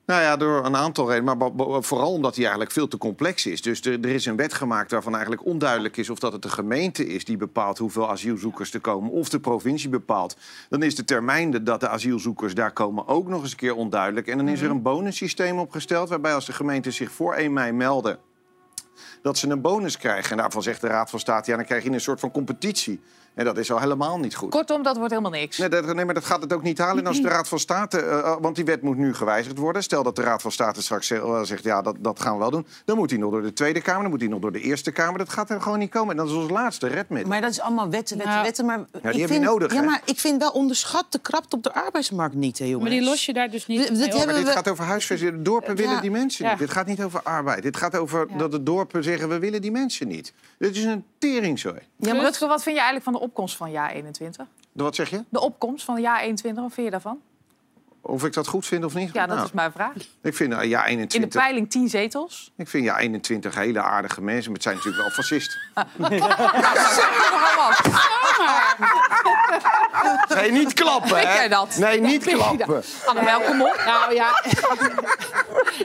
Nou ja, door een aantal redenen. Maar vooral omdat die eigenlijk veel te complex is. Dus er, er is een wet gemaakt waarvan eigenlijk onduidelijk is... of dat het de gemeente is die bepaalt hoeveel asielzoekers er komen... of de provincie bepaalt. Dan is de termijn dat de asielzoekers daar komen ook nog eens een keer onduidelijk. En dan is er een bonussysteem opgesteld... waarbij als de gemeenten zich voor 1 mei melden dat ze een bonus krijgen. En daarvan zegt de Raad van State... ja, dan krijg je een soort van competitie. En dat is al helemaal niet goed. Kortom, dat wordt helemaal niks. Nee, dat, nee, maar dat gaat het ook niet halen. En als de Raad van State, eh, eh, want die wet moet nu gewijzigd worden. Stel dat de Raad van State straks zegt, eh, zegt ja, dat, dat gaan we wel doen. Dan moet hij nog door de Tweede Kamer, dan moet hij nog door de Eerste Kamer. Dat gaat er gewoon niet komen. En dat is ons laatste redmiddel. Maar dat is allemaal wetten, wetten, Nou, wetten. Maar die ik heb je vind, nodig, Ja, hè? maar ik vind wel onderschat de krapte op de arbeidsmarkt niet, hè, jongens. Maar die los je daar dus niet Dit- dit Maar dit we- gaat over huisvesting. De dorpen willen Ja. die mensen Ja. niet. Dit gaat niet over arbeid. Dit gaat over Ja. dat de dorpen zeggen, we willen die mensen niet. Dit is een teringzooi. Ja, maar Rutger, wat vind je eigenlijk van de opkomst van jaar 21? Wat zeg je? De opkomst van jaar 21, wat vind je daarvan? Of ik dat goed vind of niet? Ja, dat Nou, is mijn vraag. Ik vind eh, ja, In de 21... peiling 10 zetels. Ik vind ja, 21 hele aardige mensen, maar het zijn natuurlijk wel fascisten. Nee, niet klappen, Weet hè? jij dat? Nee, niet klappen. Annabel, kom op. Nou ja,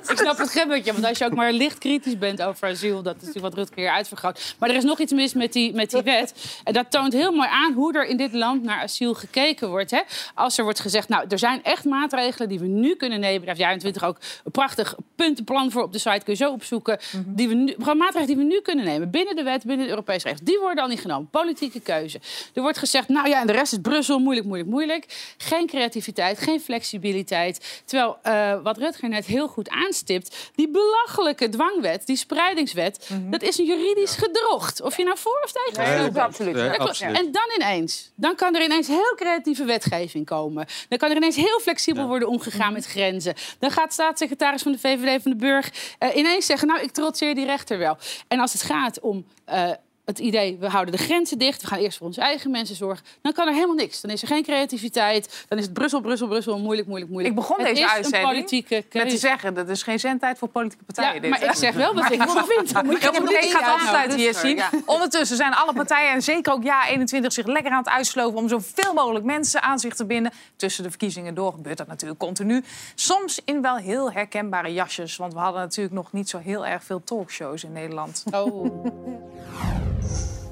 ik snap het grimmetje. Want als je ook maar licht kritisch bent over asiel... dat is natuurlijk wat Rutger hier uitvergroot. Maar er is nog iets mis met die, met die wet. En dat toont heel mooi aan hoe er in dit land naar asiel gekeken wordt. Hè? Als er wordt gezegd, nou, er zijn echt maatregelen die we nu kunnen nemen. Daar heeft jaar 20 ook een prachtig puntenplan voor op de site. Kun je zo opzoeken. die we nu, gewoon maatregelen die we nu kunnen nemen. Binnen de wet, binnen de Europese regels. Die worden al niet genomen. Politieke keuze. Er wordt gezegd, nou ja, en de rest is Brussel. Moeilijk, moeilijk, moeilijk. Geen creativiteit, geen flexibiliteit. Terwijl, eh, wat Rutger net heel goed aanstipt... die belachelijke dwangwet, die spreidingswet... dat is een juridisch gedrocht. Of je nou voor of tegen Nee, absoluut. Nee, absoluut. En dan ineens, dan kan er ineens heel creatieve wetgeving komen. Dan kan er ineens heel flexibel worden omgegaan met grenzen. Dan gaat staatssecretaris van de VVD van de Burg eh, ineens zeggen... nou, ik trotseer die rechter wel. En als het gaat om... eh, het idee, we houden de grenzen dicht, we gaan eerst voor onze eigen mensen zorgen, dan kan er helemaal niks. Dan is er geen creativiteit, dan is het Brussel, Brussel, Brussel, moeilijk, moeilijk, moeilijk. Ik begon Het deze uitzending met te zeggen... dat is geen zendtijd voor politieke partijen. Ja, dit, maar hè? ik zeg wel wat ik ervan vind. Dan moet je Ik politie gaat afsluiten hier zien. Ondertussen zijn alle partijen, en zeker ook Ja21, zich lekker aan het uitsloven om zoveel mogelijk mensen aan zich te binden. Tussen de verkiezingen door gebeurt dat natuurlijk continu. Soms in wel heel herkenbare jasjes, want we hadden natuurlijk nog niet zo heel erg veel talkshows in Nederland. Oh.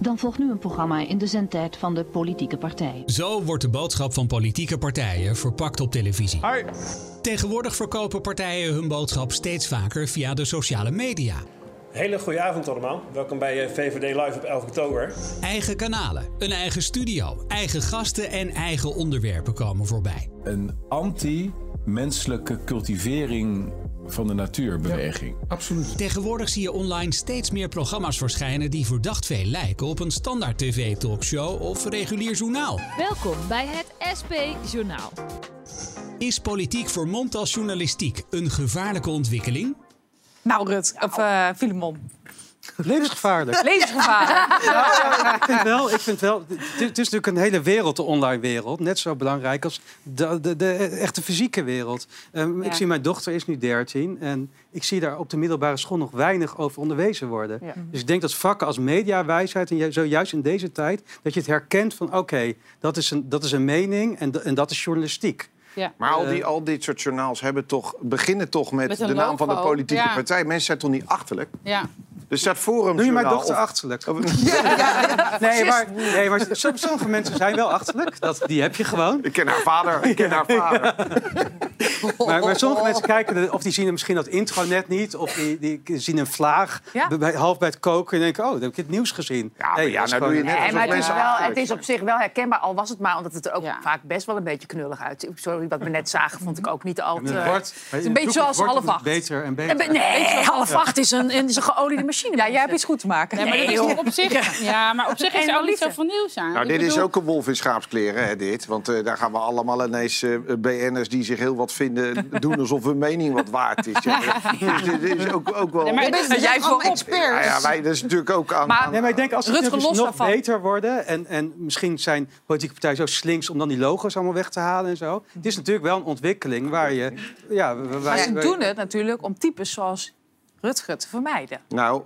Dan volgt nu een programma in de zendtijd van de politieke partij. Zo wordt de boodschap van politieke partijen verpakt op televisie. Tegenwoordig verkopen partijen hun boodschap steeds vaker via de sociale media. Hele goede avond allemaal. Welkom bij eh, VVD Live op 11 oktober. Eigen kanalen, een eigen studio, eigen gasten en eigen onderwerpen komen voorbij. Een anti-menselijke cultivering van de natuurbeweging. Absoluut. Tegenwoordig zie je online steeds meer programma's verschijnen die verdacht veel lijken op een standaard tv-talkshow of regulier journaal. Welkom bij het SP Journaal. Is politiek vermomd als journalistiek een gevaarlijke ontwikkeling? Nou, Rut, of uh, Filemon. Levensgevaarlijk. Levensgevaarlijk. Ja, ik vind wel, ik vind wel het, is natuurlijk een hele wereld, de online wereld. Net zo belangrijk als de, de, de echte fysieke wereld. Um, Ja. Ik zie mijn dochter is nu 13 en ik zie daar op de middelbare school nog weinig over onderwezen worden. Ja. Dus ik denk dat vakken als mediawijsheid en ju- zo juist in deze tijd dat je het herkent van oké, dat, is een dat is een mening en, en dat is journalistiek. Ja. Maar al, die, Eh, al dit soort journaals hebben toch, beginnen toch met, de naam van de politieke ja. partij. Mensen zijn toch niet achterlijk? Ja. Dus dat forum. Noem je mijn dochter achterlijk? Nee, maar, nee, maar som- sommige mensen zijn wel achterlijk. Dat, die heb je gewoon. Ik ken haar vader. Ik ken haar vader. Maar, maar sommige mensen kijken, of die zien misschien dat intranet niet, of die, die zien een vlaag Ja? bij- half bij het koken en denken, oh, dan heb ik het nieuws gezien. Ja, maar ja, nou doe je net Nee, alsof maar het is, mensen wel, het is op zich wel herkenbaar, al was het maar omdat het er ook vaak best wel een beetje knullig uit. Sorry, wat we net zagen, vond ik ook niet al het. Het is een beetje zoals half acht. Beter en beter. be- Nee, half acht is een, is een geoliede machine. Ja, jij hebt iets goed te maken. Nee, maar dit is op zich, ja, maar op zich is er ook niet zoveel nieuws aan. Nou, dit is ook een wolf in schaapskleren, hè, dit. Want eh, daar gaan we allemaal ineens eh, BN'ers die zich heel wat vinden... doen alsof hun mening wat waard is. Ja. Dus dit is ook, ook wel... Nee, maar het dat jij voorop. voor experts. Ja, ja, wij, dat is natuurlijk ook aan... Maar- aan- Nee, maar ik denk als los nog daarvan. beter worden... En, en misschien zijn politieke partijen zo slinks om dan die logo's allemaal weg te halen en zo. Het is natuurlijk wel een ontwikkeling waar je... Ja, waar, Maar ze waar- doen het natuurlijk om types zoals Rutger te vermijden. Nou,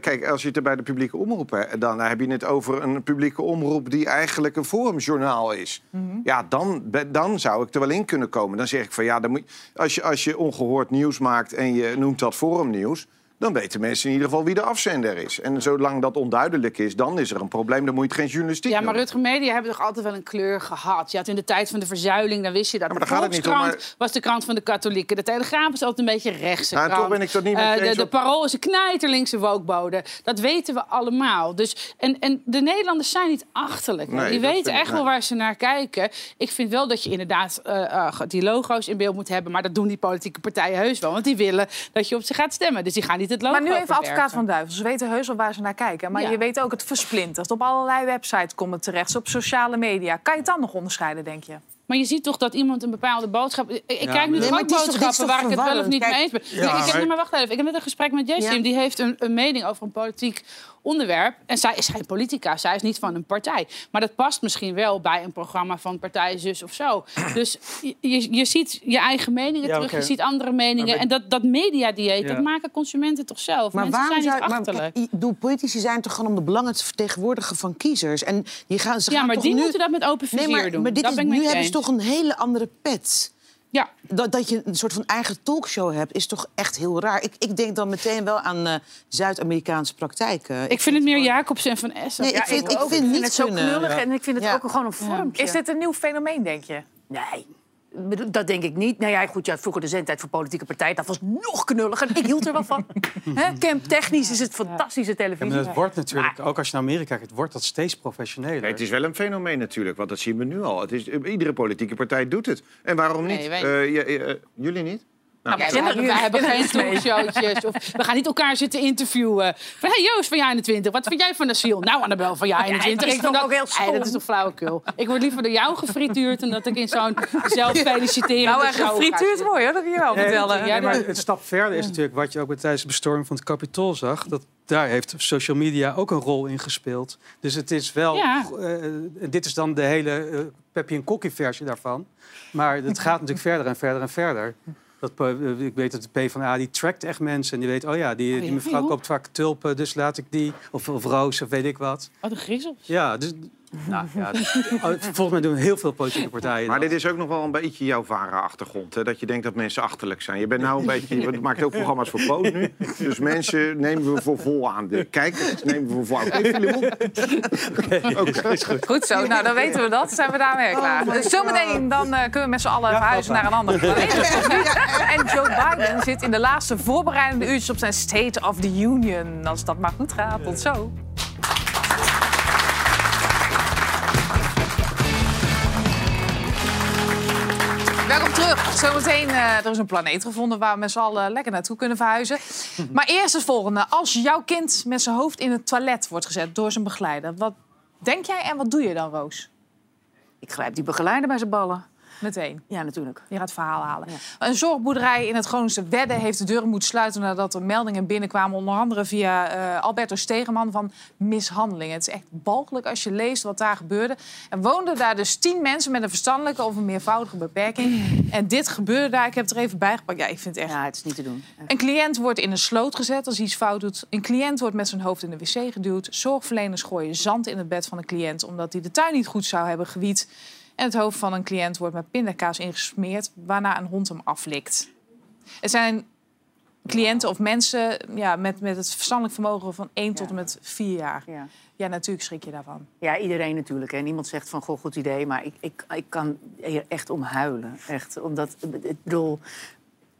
kijk, als je het er bij de publieke omroep hebt... dan heb je het over een publieke omroep... die eigenlijk een forumjournaal is. Ja, dan, dan zou ik er wel in kunnen komen. Dan zeg ik van ja, dan moet, je- als, je, als je ongehoord nieuws maakt... en je noemt dat forumnieuws... dan weten mensen in ieder geval wie de afzender is. En zolang dat onduidelijk is, dan is er een probleem. Dan moet je geen journalistiek Ja, maar. Rutger Media hebben toch altijd wel een kleur gehad. Je had in de tijd van de verzuiling, dan wist je dat. maar de daar gaat het niet om, maar- was de krant van de katholieken. De Telegraaf is altijd een beetje rechtse Nou, krant. toch ben ik dat niet Eh, de, de Parool is een knijterlinkse wokbode. Dat weten we allemaal. Dus, en, en de Nederlanders zijn niet achterlijk. Nee, die weten ik- echt wel waar ze naar kijken. Ik vind wel dat je inderdaad eh, eh, die logo's in beeld moet hebben. Maar dat doen die politieke partijen heus wel. Want die willen dat je op ze gaat stemmen. Dus die gaan niet het logo Maar nu even advocaat van duivel. Ze weten heus wel waar ze naar kijken. Maar Ja. je weet ook, het versplintert. Op allerlei websites komt het terecht. Op sociale media. Kan je het dan nog onderscheiden, denk je? Maar je ziet toch dat iemand een bepaalde boodschap... Ik, ik Ja, kijk nu Nee, ook boodschappen waar ik het wel of niet mee eens ben. Ja, Nee, ik heb, maar- maar wacht even. Ik heb net een gesprek met Jessim. Ja. Die heeft een, een mening over een politiek onderwerp. En zij is geen politica. Zij is niet van een partij. Maar dat past misschien wel bij een programma van partij zus of zo. Dus je, je, je ziet je eigen meningen Ja, terug. Je ziet andere meningen. Maar En dat, dat mediadieet, Ja. dat maken consumenten toch zelf. Maar Mensen waarom zijn zou niet maar, achterlijk. kijk, i- bedoel, politici zijn toch gewoon om de belangen te vertegenwoordigen van kiezers. En die gaan, ze ja, gaan maar toch die nu... moeten dat met open vizier Nee, maar, doen. maar dit dat is, ben ik nu hebben ze toch een hele andere pet. Ja, Dat, dat je een soort van eigen talkshow hebt, is toch echt heel raar. Ik, ik denk dan meteen wel aan eh, Zuid-Amerikaanse praktijken. ik vind het meer Jacobsen en Van Essen. Nee, ik vind, ik vind niet het zo kunnen. knullig en ik vind het Ja. ook gewoon een vormpje. Is dit een nieuw fenomeen, denk je? Nee. Dat denk ik niet. Nou ja, goed, ja, vroeger de zendtijd voor politieke partij, dat was nog knulliger. Ik hield er wel van. Hè, Camp technisch is het fantastische Ja, televisie. maar het wordt natuurlijk, ook als je naar Amerika kijkt, wordt dat steeds professioneler. Nee, het is wel een fenomeen natuurlijk, want dat zien we nu al. Het is, iedere politieke partij doet het. En waarom niet? Nee, wij- Eh, eh, jullie niet? Nou, Ja, we, hebben, we hebben geen talkshowtjes. Of we gaan niet elkaar zitten interviewen. Van, hey Joost van jij 21, wat vind jij van asiel? Nou Annabel van jij 21. dat is ik vind toch ook heel Nee, dat is toch flauwekul. Ik word liever door jou gefrituurd... dan dat ik in zo'n zelffeliciterende Nou, en gefrituurd mooi hoor, dat kun je wel vertellen. nee, maar het stap verder is natuurlijk wat je ook tijdens de bestorming van het Capitool zag. Dat daar heeft social media ook een rol in gespeeld. Dus het is wel. Ja. eh, dit is dan de hele Peppy en Kokkie versie daarvan. Maar het gaat natuurlijk verder en verder en verder. Dat, po- eh, ik weet dat de PvdA die trackt echt mensen. En die weet, oh ja, die, die ja? mevrouw koopt vaak tulpen, dus laat ik die. Of, of roos, of weet ik wat. Wat een griezel. Ja, dus. Nou, ja, volgens mij doen heel veel politieke partijen. Maar dat. dit is ook nog wel een beetje jouw VARA-achtergrond. hè, Dat je denkt dat mensen achterlijk zijn. Je bent nou een beetje... Je maakt ook programma's voor Poot nu. Dus mensen nemen we voor vol aan. De kijkers nemen we voor vol aan. Oké, Filemon? Goed zo, nou dan weten we dat. Zijn we daarmee klaar. Dus zometeen dan eh, kunnen we met z'n allen verhuizen naar een andere planeet. en Joe Biden zit in de laatste voorbereidende uurtjes op zijn State of the Union. Als dat maar goed gaat, tot zo. Welkom terug. Zometeen, eh er is een planeet gevonden waar we met z'n allen lekker naartoe kunnen verhuizen. Maar eerst het volgende. Als jouw kind met zijn hoofd in het toilet wordt gezet door zijn begeleider, wat denk jij en wat doe je dan, Roos? Ik grijp die begeleider bij zijn ballen. Meteen. Ja, natuurlijk. Je gaat het verhaal halen. Een zorgboerderij in het Groningse Wedde heeft de deuren moeten sluiten nadat er meldingen binnenkwamen, onder andere via eh, Alberto Stegeman van mishandeling. Het is echt balkelijk als je leest wat daar gebeurde. Er woonden daar dus tien mensen met een verstandelijke of een meervoudige beperking. En dit gebeurde daar. Ik heb het er even bijgepakt. Ja, ik vind het echt. Ja, het is niet te doen. Een cliënt wordt in een sloot gezet als hij iets fout doet. Een cliënt wordt met zijn hoofd in de wc geduwd. Zorgverleners gooien zand in het bed van de cliënt omdat hij de tuin niet goed zou hebben gewiet. En het hoofd van een cliënt wordt met pindakaas ingesmeerd, waarna een hond hem aflikt. Er zijn cliënten of mensen ja, met, met het verstandelijk vermogen van 1 tot en met 4 jaar. Ja. Ja, natuurlijk schrik je daarvan. Ja, iedereen natuurlijk. En niemand zegt van, goh, goed idee. Maar ik, ik, ik kan hier echt om huilen. Echt, omdat, ik bedoel,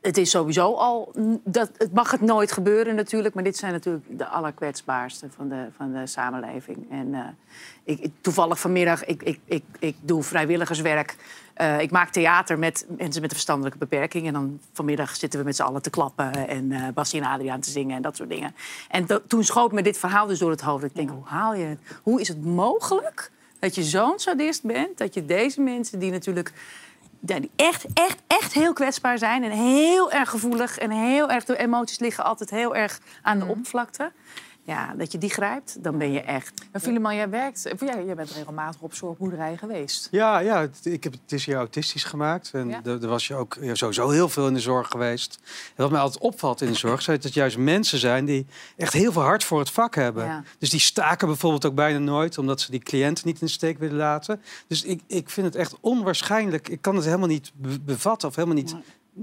het is sowieso al... Dat, het mag het nooit gebeuren natuurlijk. Maar dit zijn natuurlijk de allerkwetsbaarste van de, van de samenleving. En eh, ik, toevallig vanmiddag, ik, ik, ik, ik doe vrijwilligerswerk. Eh, ik maak theater met mensen met een verstandelijke beperking. En dan vanmiddag zitten we met z'n allen te klappen. En eh Bassie en Adriaan te zingen en dat soort dingen. En to- toen schoot me dit verhaal dus door het hoofd. Ik denk, hoe haal je het? Hoe is het mogelijk dat je zo'n sadist bent? Dat je deze mensen die natuurlijk... die echt, echt, echt heel kwetsbaar zijn. En heel erg gevoelig. En heel erg, de emoties liggen altijd heel erg aan de oppervlakte. Ja, dat je die grijpt, dan ben je echt... Maar Filemon, jij werkt... jij, jij bent regelmatig op zorgboerderijen geweest. Ja, ja het, ik heb het is hier autistisch gemaakt. En Ja. er, er was je ook ja, sowieso heel veel in de zorg geweest. En wat mij altijd opvalt in de zorg, is dat het juist mensen zijn die echt heel veel hart voor het vak hebben. Ja. Dus die staken bijvoorbeeld ook bijna nooit, omdat ze die cliënten niet in de steek willen laten. Dus ik, ik vind het echt onwaarschijnlijk. Ik kan het helemaal niet be- bevatten of helemaal niet.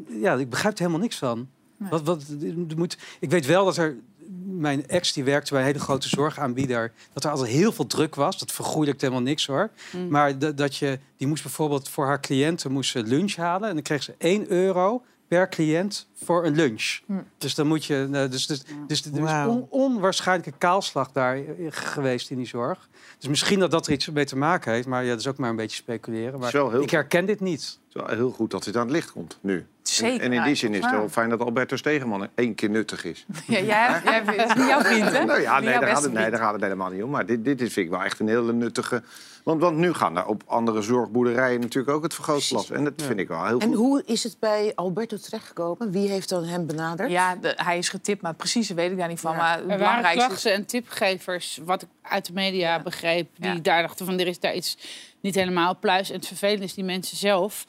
Ja, ik begrijp er helemaal niks van. Wat, wat, er moet, ik weet wel dat er. Mijn ex die werkte bij een hele grote zorgaanbieder. Dat er altijd heel veel druk was. Dat vergoeilijkt helemaal niks hoor. Mm. Maar dat, dat je, die moest bijvoorbeeld voor haar cliënten moest lunch halen. En dan kreeg ze 1 euro per cliënt voor een lunch. Hm. Dus dan moet je. nou, Dus, dus, dus er is on- onwaarschijnlijke kaalslag daar eh, geweest in die zorg. Dus misschien dat dat er iets mee te maken heeft. Maar ja, dat is ook maar een beetje speculeren. Maar heel- ik herken dit niet. Het is wel heel goed dat dit aan het licht komt nu. Zeker, En, en in die zin is het wel fijn dat Alberto Stegeman één keer nuttig is. Ja, jij, hebt- jij, niet jouw vriend, hè? Nou ja, nee, daar gaat, het, nee, vriend. daar gaat het helemaal niet om. Maar dit, dit is, vind ik wel echt een hele nuttige... Want, want nu gaan er op andere zorgboerderijen natuurlijk ook het vergrootglas. En dat vind ik wel heel En goed. hoe is het bij Alberto terechtgekomen? Wie heeft dan hem benaderd? Ja, de- hij is getipt, maar precies weet ik daar niet van. Maar het Er waren belangrijkste klachten en tipgevers, wat ik uit de media begreep... die Ja. daar dachten van er is daar iets niet helemaal pluis. En het vervelende is, die mensen zelf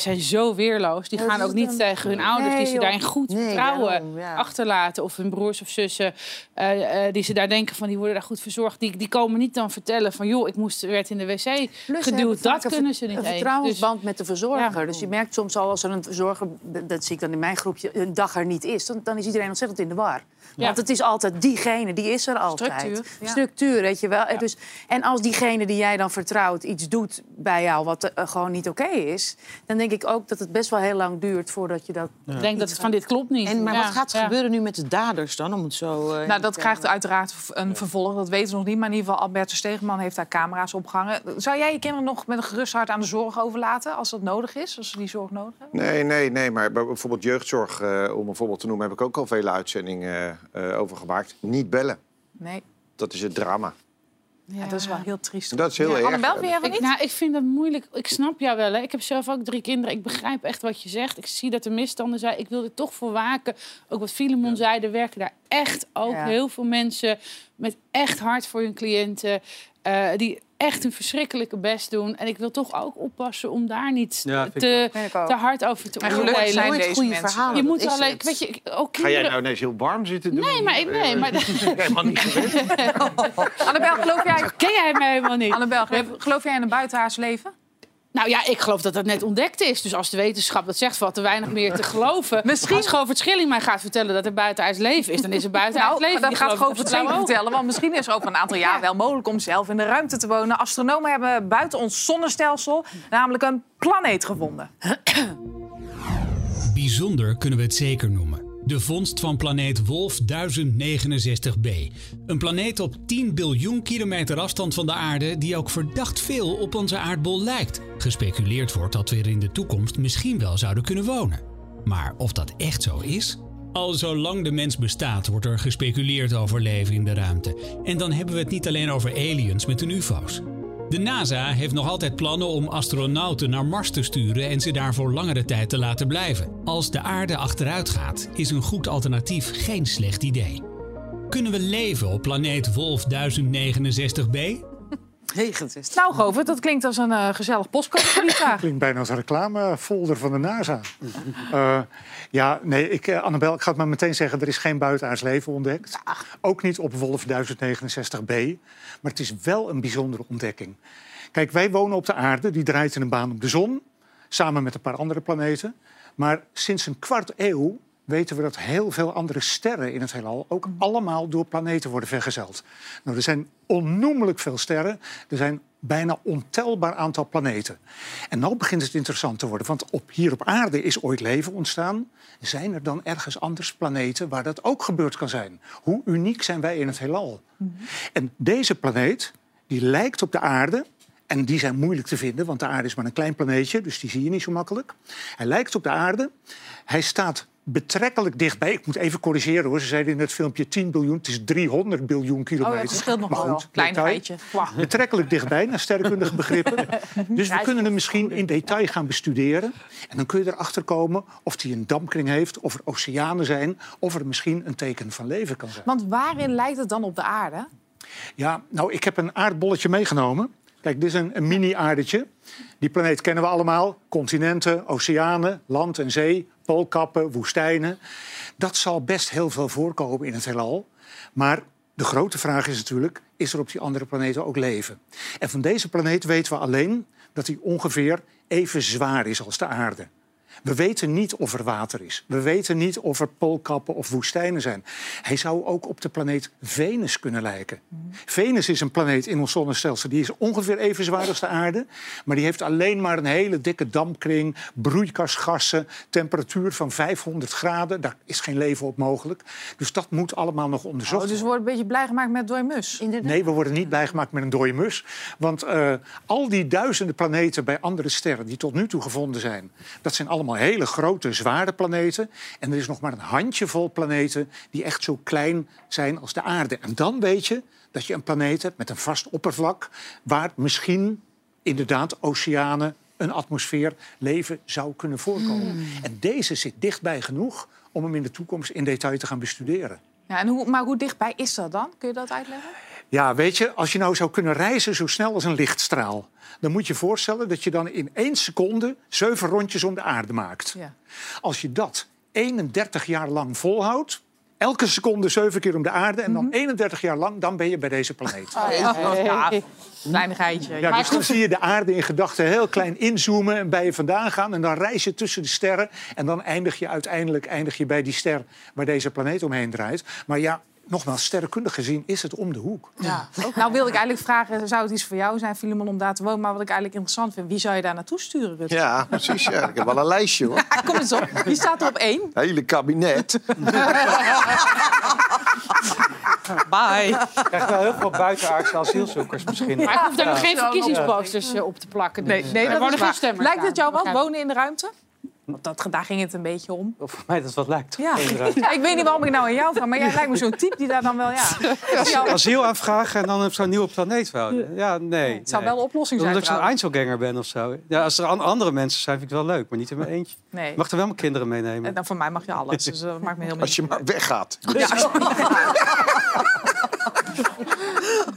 zijn zo weerloos. Die gaan ook niet tegen hun ouders... die ze daarin goed Nee, vertrouwen daarom, ja. achterlaten. Of hun broers of zussen, eh, eh, die ze daar denken van... die worden daar goed verzorgd. Die, die komen niet dan vertellen van... joh, ik moest, werd in de wc Plus geduwd. Dat een kunnen ze niet Een vertrouwensband met de verzorger. Ja. Dus je merkt soms al als er een verzorger, dat zie ik dan in mijn groepje, een dag er niet is, dan, dan is iedereen ontzettend in de war. Ja. Want het is altijd diegene, die is er altijd. Structuur, ja. Structuur, weet je wel. En Dus, en als diegene die jij dan vertrouwt iets doet bij jou wat eh, gewoon niet oké is, dan denk ik ook dat het best wel heel lang duurt voordat je dat... Ik denk dat het van dit klopt niet. En, maar Ja, wat gaat er ja. gebeuren nu met de daders dan? Om het zo, eh, Nou, dat krijgt uiteraard een vervolg. Dat weten we nog niet. Maar in ieder geval, Albert Stegeman heeft daar camera's opgehangen. Zou jij je kinderen nog met een gerust hart aan de zorg overlaten... als dat nodig is, als ze die zorg nodig hebben? Nee, nee, nee. Maar bij bijvoorbeeld jeugdzorg, eh, om een voorbeeld te noemen, heb ik ook al vele uitzendingen eh, over gemaakt. Niet bellen. Nee. Dat is het drama. Ja, dat is wel heel triest. Dat is heel Ja, erg. Annabel, vind jij van Ik, nou, ik vind dat moeilijk. Ik snap jou wel. Hè. Ik heb zelf ook drie kinderen. Ik begrijp echt wat je zegt. Ik zie dat er misstanden zijn. Ik wil er toch voor waken. Ook wat Filemon zei, er werken daar echt ook Ja. heel veel mensen met echt hart voor hun cliënten. eh, die echt een verschrikkelijke best doen. En ik wil toch ook oppassen om daar niet Ja, te, te hard over te En gelukkig oordelen. zijn deze goede mensen. verhalen. Je dat moet is alleen, het. weet je, ook Ga jij nou ineens heel warm zitten doen? Nee, maar ik- nee, maar- Helemaal niet gewend. Annabel, geloof jij... Ken jij mij helemaal niet? Annabel, geloof- geloof jij in een buitenaards leven? Nou ja, ik geloof dat dat net ontdekt is. Dus als de wetenschap dat zegt, valt er weinig meer te geloven. Misschien- Als Govert Schilling mij gaat vertellen dat er buitenaards leven is... dan is er buitenaards Nou, leven. dat Die gaat Govert ook. vertellen. Want misschien is er over een aantal jaar wel mogelijk om zelf in de ruimte te wonen. Astronomen hebben buiten ons zonnestelsel namelijk een planeet gevonden. Bijzonder kunnen we het zeker noemen. De vondst van planeet Wolf 1069b. Een planeet op 10 biljoen kilometer afstand van de aarde die ook verdacht veel op onze aardbol lijkt. Gespeculeerd wordt dat we er in de toekomst misschien wel zouden kunnen wonen. Maar of dat echt zo is? Al zolang de mens bestaat wordt er gespeculeerd over leven in de ruimte. En dan hebben we het niet alleen over aliens met hun ufo's. De NASA heeft nog altijd plannen om astronauten naar Mars te sturen en ze daar voor langere tijd te laten blijven. Als de aarde achteruit gaat, is een goed alternatief geen slecht idee. Kunnen we leven op planeet Wolf 1069b? 69. Nou, Govert, dat klinkt als een eh, gezellig postcode voor die vraag. Klinkt bijna als een reclamefolder van de NASA. Eh, ja, nee, ik, eh, Annabel, ik ga het maar meteen zeggen... er is geen buitenaards leven ontdekt. Ook niet op Wolf 1069b. Maar het is wel een bijzondere ontdekking. Kijk, wij wonen op de aarde. Die draait in een baan om de zon. Samen met een paar andere planeten. Maar sinds een kwart eeuw weten we dat heel veel andere sterren in het heelal... ook allemaal door planeten worden vergezeld. Nou, er zijn onnoemelijk veel sterren. Er zijn bijna ontelbaar aantal planeten. En nu begint het interessant te worden. Want op, hier op aarde is ooit leven ontstaan. Zijn er dan ergens anders planeten waar dat ook gebeurd kan zijn? Hoe uniek zijn wij in het heelal? En deze planeet, die lijkt op de aarde... En die zijn moeilijk te vinden, want de aarde is maar een klein planeetje, dus die zie je niet zo makkelijk. Hij lijkt op de aarde. Hij staat betrekkelijk dichtbij. Ik moet even corrigeren hoor. Ze zeiden in het filmpje 10 biljoen. Het is 300 biljoen kilometer. Oh, het verschilt nog wel. Klein. Wauw. Betrekkelijk dichtbij, naar sterrenkundige begrippen. Dus we kunnen hem misschien in detail gaan bestuderen. En dan kun je erachter komen of hij een dampkring heeft, of er oceanen zijn, of er misschien een teken van leven kan zijn. Want waarin lijkt het dan op de aarde? Ja, nou, ik heb een aardbolletje meegenomen. Kijk, dit is een, een mini-aardetje. Die planeet kennen we allemaal. Continenten, oceanen, land en zee, poolkappen, woestijnen. Dat zal best heel veel voorkomen in het heelal. Maar de grote vraag is natuurlijk, is er op die andere planeten ook leven? En van deze planeet weten we alleen dat hij ongeveer even zwaar is als de aarde. We weten niet of er water is. We weten niet of er poolkappen of woestijnen zijn. Hij zou ook op de planeet Venus kunnen lijken. Venus is een planeet in ons zonnestelsel. Die is ongeveer even zwaar als de aarde. Maar die heeft alleen maar een hele dikke dampkring, broeikasgassen, temperatuur van 500 graden. Daar is geen leven op mogelijk. Dus dat moet allemaal nog onderzocht Oh, dus we worden. worden een beetje blij gemaakt met dode mus. Nee, we worden niet bijgemaakt met een dode mus. Want eh, al die duizenden planeten bij andere sterren die tot nu toe gevonden zijn, dat zijn allemaal hele grote, zware planeten. En er is nog maar een handjevol planeten die echt zo klein zijn als de aarde. En dan weet je dat je een planeet hebt met een vast oppervlak, waar misschien inderdaad oceanen, een atmosfeer, leven zou kunnen voorkomen. En deze zit dichtbij genoeg om hem in de toekomst in detail te gaan bestuderen. Ja, en hoe, maar hoe dichtbij is dat dan? Kun je dat uitleggen? Ja, weet je, als je nou zou kunnen reizen zo snel als een lichtstraal... dan moet je je voorstellen dat je dan in één seconde... zeven rondjes om de aarde maakt. Ja. Als je dat 31 jaar lang volhoudt... elke seconde zeven keer om de aarde... en dan 31 jaar lang, dan ben je bij deze planeet. Oh, ja. Kleinigheidje. Ja, dus dan zie je de aarde in gedachten heel klein inzoomen en bij je vandaan gaan. En dan reis je tussen de sterren. En dan eindig je uiteindelijk eindig je bij die ster waar deze planeet omheen draait. Maar ja, nogmaals, sterrenkundig gezien is het om de hoek. Ja. Nou wil ik eigenlijk vragen, zou het iets voor jou zijn, Filemon, om daar te wonen? Maar wat ik eigenlijk interessant vind, wie zou je daar naartoe sturen, Rutte? Ja, precies. Ja. Ik heb wel een lijstje hoor. Kom eens op, wie staat er op één? Hele kabinet. Bye. Je krijgt wel heel veel buitenaardse asielzoekers misschien. Maar ik hoef daar nog geen verkiezingsposters eh, op te plakken. Nee, dus. nee Er dat is geen waar. Lijkt het jou wat, wonen in de ruimte? Want dat, daar ging het een beetje om. Of voor mij dat wat lijkt. Ja. ja, ik weet niet waarom ik nou aan jou vraag, maar jij lijkt me zo'n type die daar dan wel, ja. Ja, Asiel aanvragen en dan op zo'n nieuwe planeet wonen. Ja, nee. Het zou nee. wel een oplossing zijn Omdat ik zo'n. Einzelganger ben of zo. Ja, als er an- andere mensen zijn, vind ik het wel leuk, maar niet in mijn eentje. Nee. Ik mag er wel mijn kinderen meenemen. En dan voor mij mag je alles, dus dat maakt me helemaal Als je maar weggaat. Ja.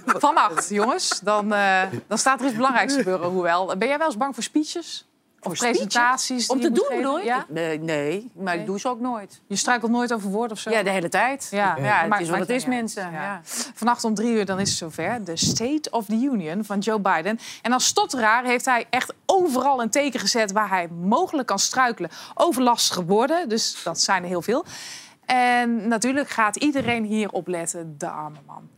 Vannacht, jongens, dan, eh, dan staat er iets belangrijks gebeuren. Hoewel, ben jij wel eens bang voor speeches? Of presentaties? Om die te doen, geven? bedoel je? Ja? Nee, nee, maar ik doe ze ook nooit. Je struikelt nooit over woord of zo? Ja, de hele tijd. Ja, het is wat het is, mensen. Ja. Vannacht om drie uur dan is het zover. De State of the Union van Joe Biden. En als stotteraar heeft hij echt overal een teken gezet... waar hij mogelijk kan struikelen over lastige woorden. Dus dat zijn er heel veel. En natuurlijk gaat iedereen hier op letten, de arme man.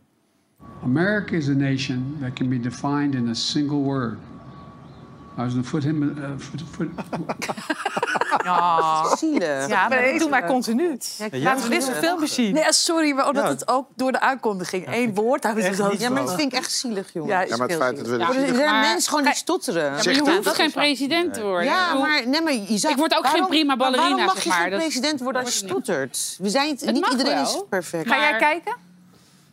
America is a nation that can be defined in a single word. I was going to put him. Uh, foot, foot, Ja, Zielig. ja dat doen wij continu. Ja, Laten we dit filmpje zien. Nee, sorry, maar omdat Ja. het ook door de aankondiging één woord... Hij zo- niet Ja, maar dat zo. vind ik echt zielig, jongen. Ja, Ja, maar het feit dat we... Ja, er zijn maar- mensen gewoon die stotteren. Ja, maar je hij, hoeft dat geen is president te worden. Ja, maar, nee, maar je zou- Ik word ook geen waarom- prima maar ballerina, Waarom mag zeg je maar. geen president worden als je stottert? We zijn het, Het niet mag iedereen wel. is perfect. Ga jij Maar- kijken?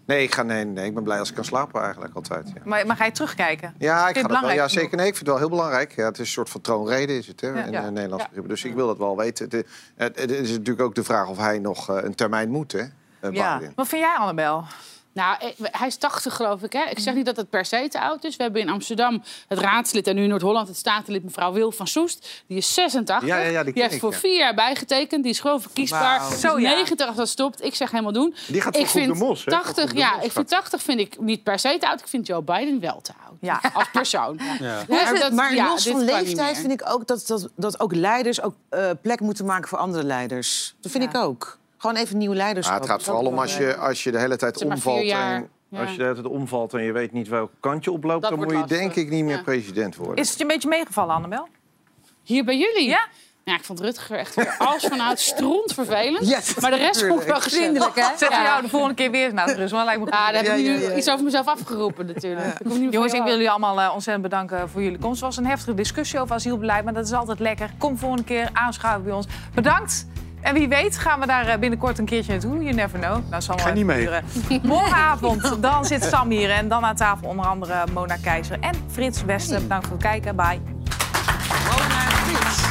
Nee, ik ga, nee, nee, ik ben blij als ik kan slapen eigenlijk altijd. Ja, Maar, maar ga je terugkijken? ja ik ga dat wel. Ja, zeker. Nee, ik vind het wel heel belangrijk. Ja, het is een soort van troonrede is het, hè, in Ja. eh, Nederlands. Dus ik wil dat wel weten. Het, het, het is natuurlijk ook de vraag of hij nog eh, een termijn moet, hè, eh, Ja. Biden. Wat vind jij, Annabel? Nou, eh, hij is 80 geloof ik. Hè? Ik zeg niet dat het per se te oud is. We hebben in Amsterdam het raadslid en nu in Noord-Holland het statenlid mevrouw Wil van Soest. Die is 86. Ja, ja, ja, die ken heeft ik, voor ja. vier jaar bijgetekend. Die is gewoon verkiesbaar. Die Zo, is ja. 90 als dat stopt. Ik zeg helemaal doen. Die gaat ik vind de Mos, hè? Voor 80, Groep de ja, Mos ik vind 80 vind ik niet per se te oud. Ik vind Joe Biden wel te oud. Ja. Als persoon. Dat- maar ja, los van leeftijd vind ik ook dat, dat, dat ook leiders ook eh, plek moeten maken voor andere leiders. Dat vind Ja. ik ook. Gewoon even nieuw leiderschap. Ja, het gaat vooral om als je, als je de hele tijd omvalt. jaar, En, ja. Als je de hele tijd omvalt en je weet niet welk kant je oploopt... Dat dan moet je denk ik niet meer Ja. president worden. Is het je een beetje meegevallen, Annabel? Hier bij jullie? Ja? Ja, ik vond Rutger echt weer als vanuit stront vervelend. Maar de rest vond ik wel gezellig. Vriendelijk, hè? Zet Ja. jou de volgende keer weer naar de rust. Maar lijkt me. Ja, daar heb ik nu ja, ja. iets over mezelf afgeroepen natuurlijk. Ik Jongens, ik wil jullie allemaal eh, ontzettend bedanken voor jullie komst. Het was een heftige discussie over asielbeleid, maar dat is altijd lekker. Kom volgende keer aanschuiven bij ons. Bedankt. En wie weet gaan we daar eh, binnenkort een keertje naartoe. You never know. Nou, zal Ga wel niet mee. duren. Morgenavond, dan zit Sam hier. En dan aan tafel onder andere Mona Keizer en Frits Westen. Bedankt voor het kijken. Bye. Mona Frits.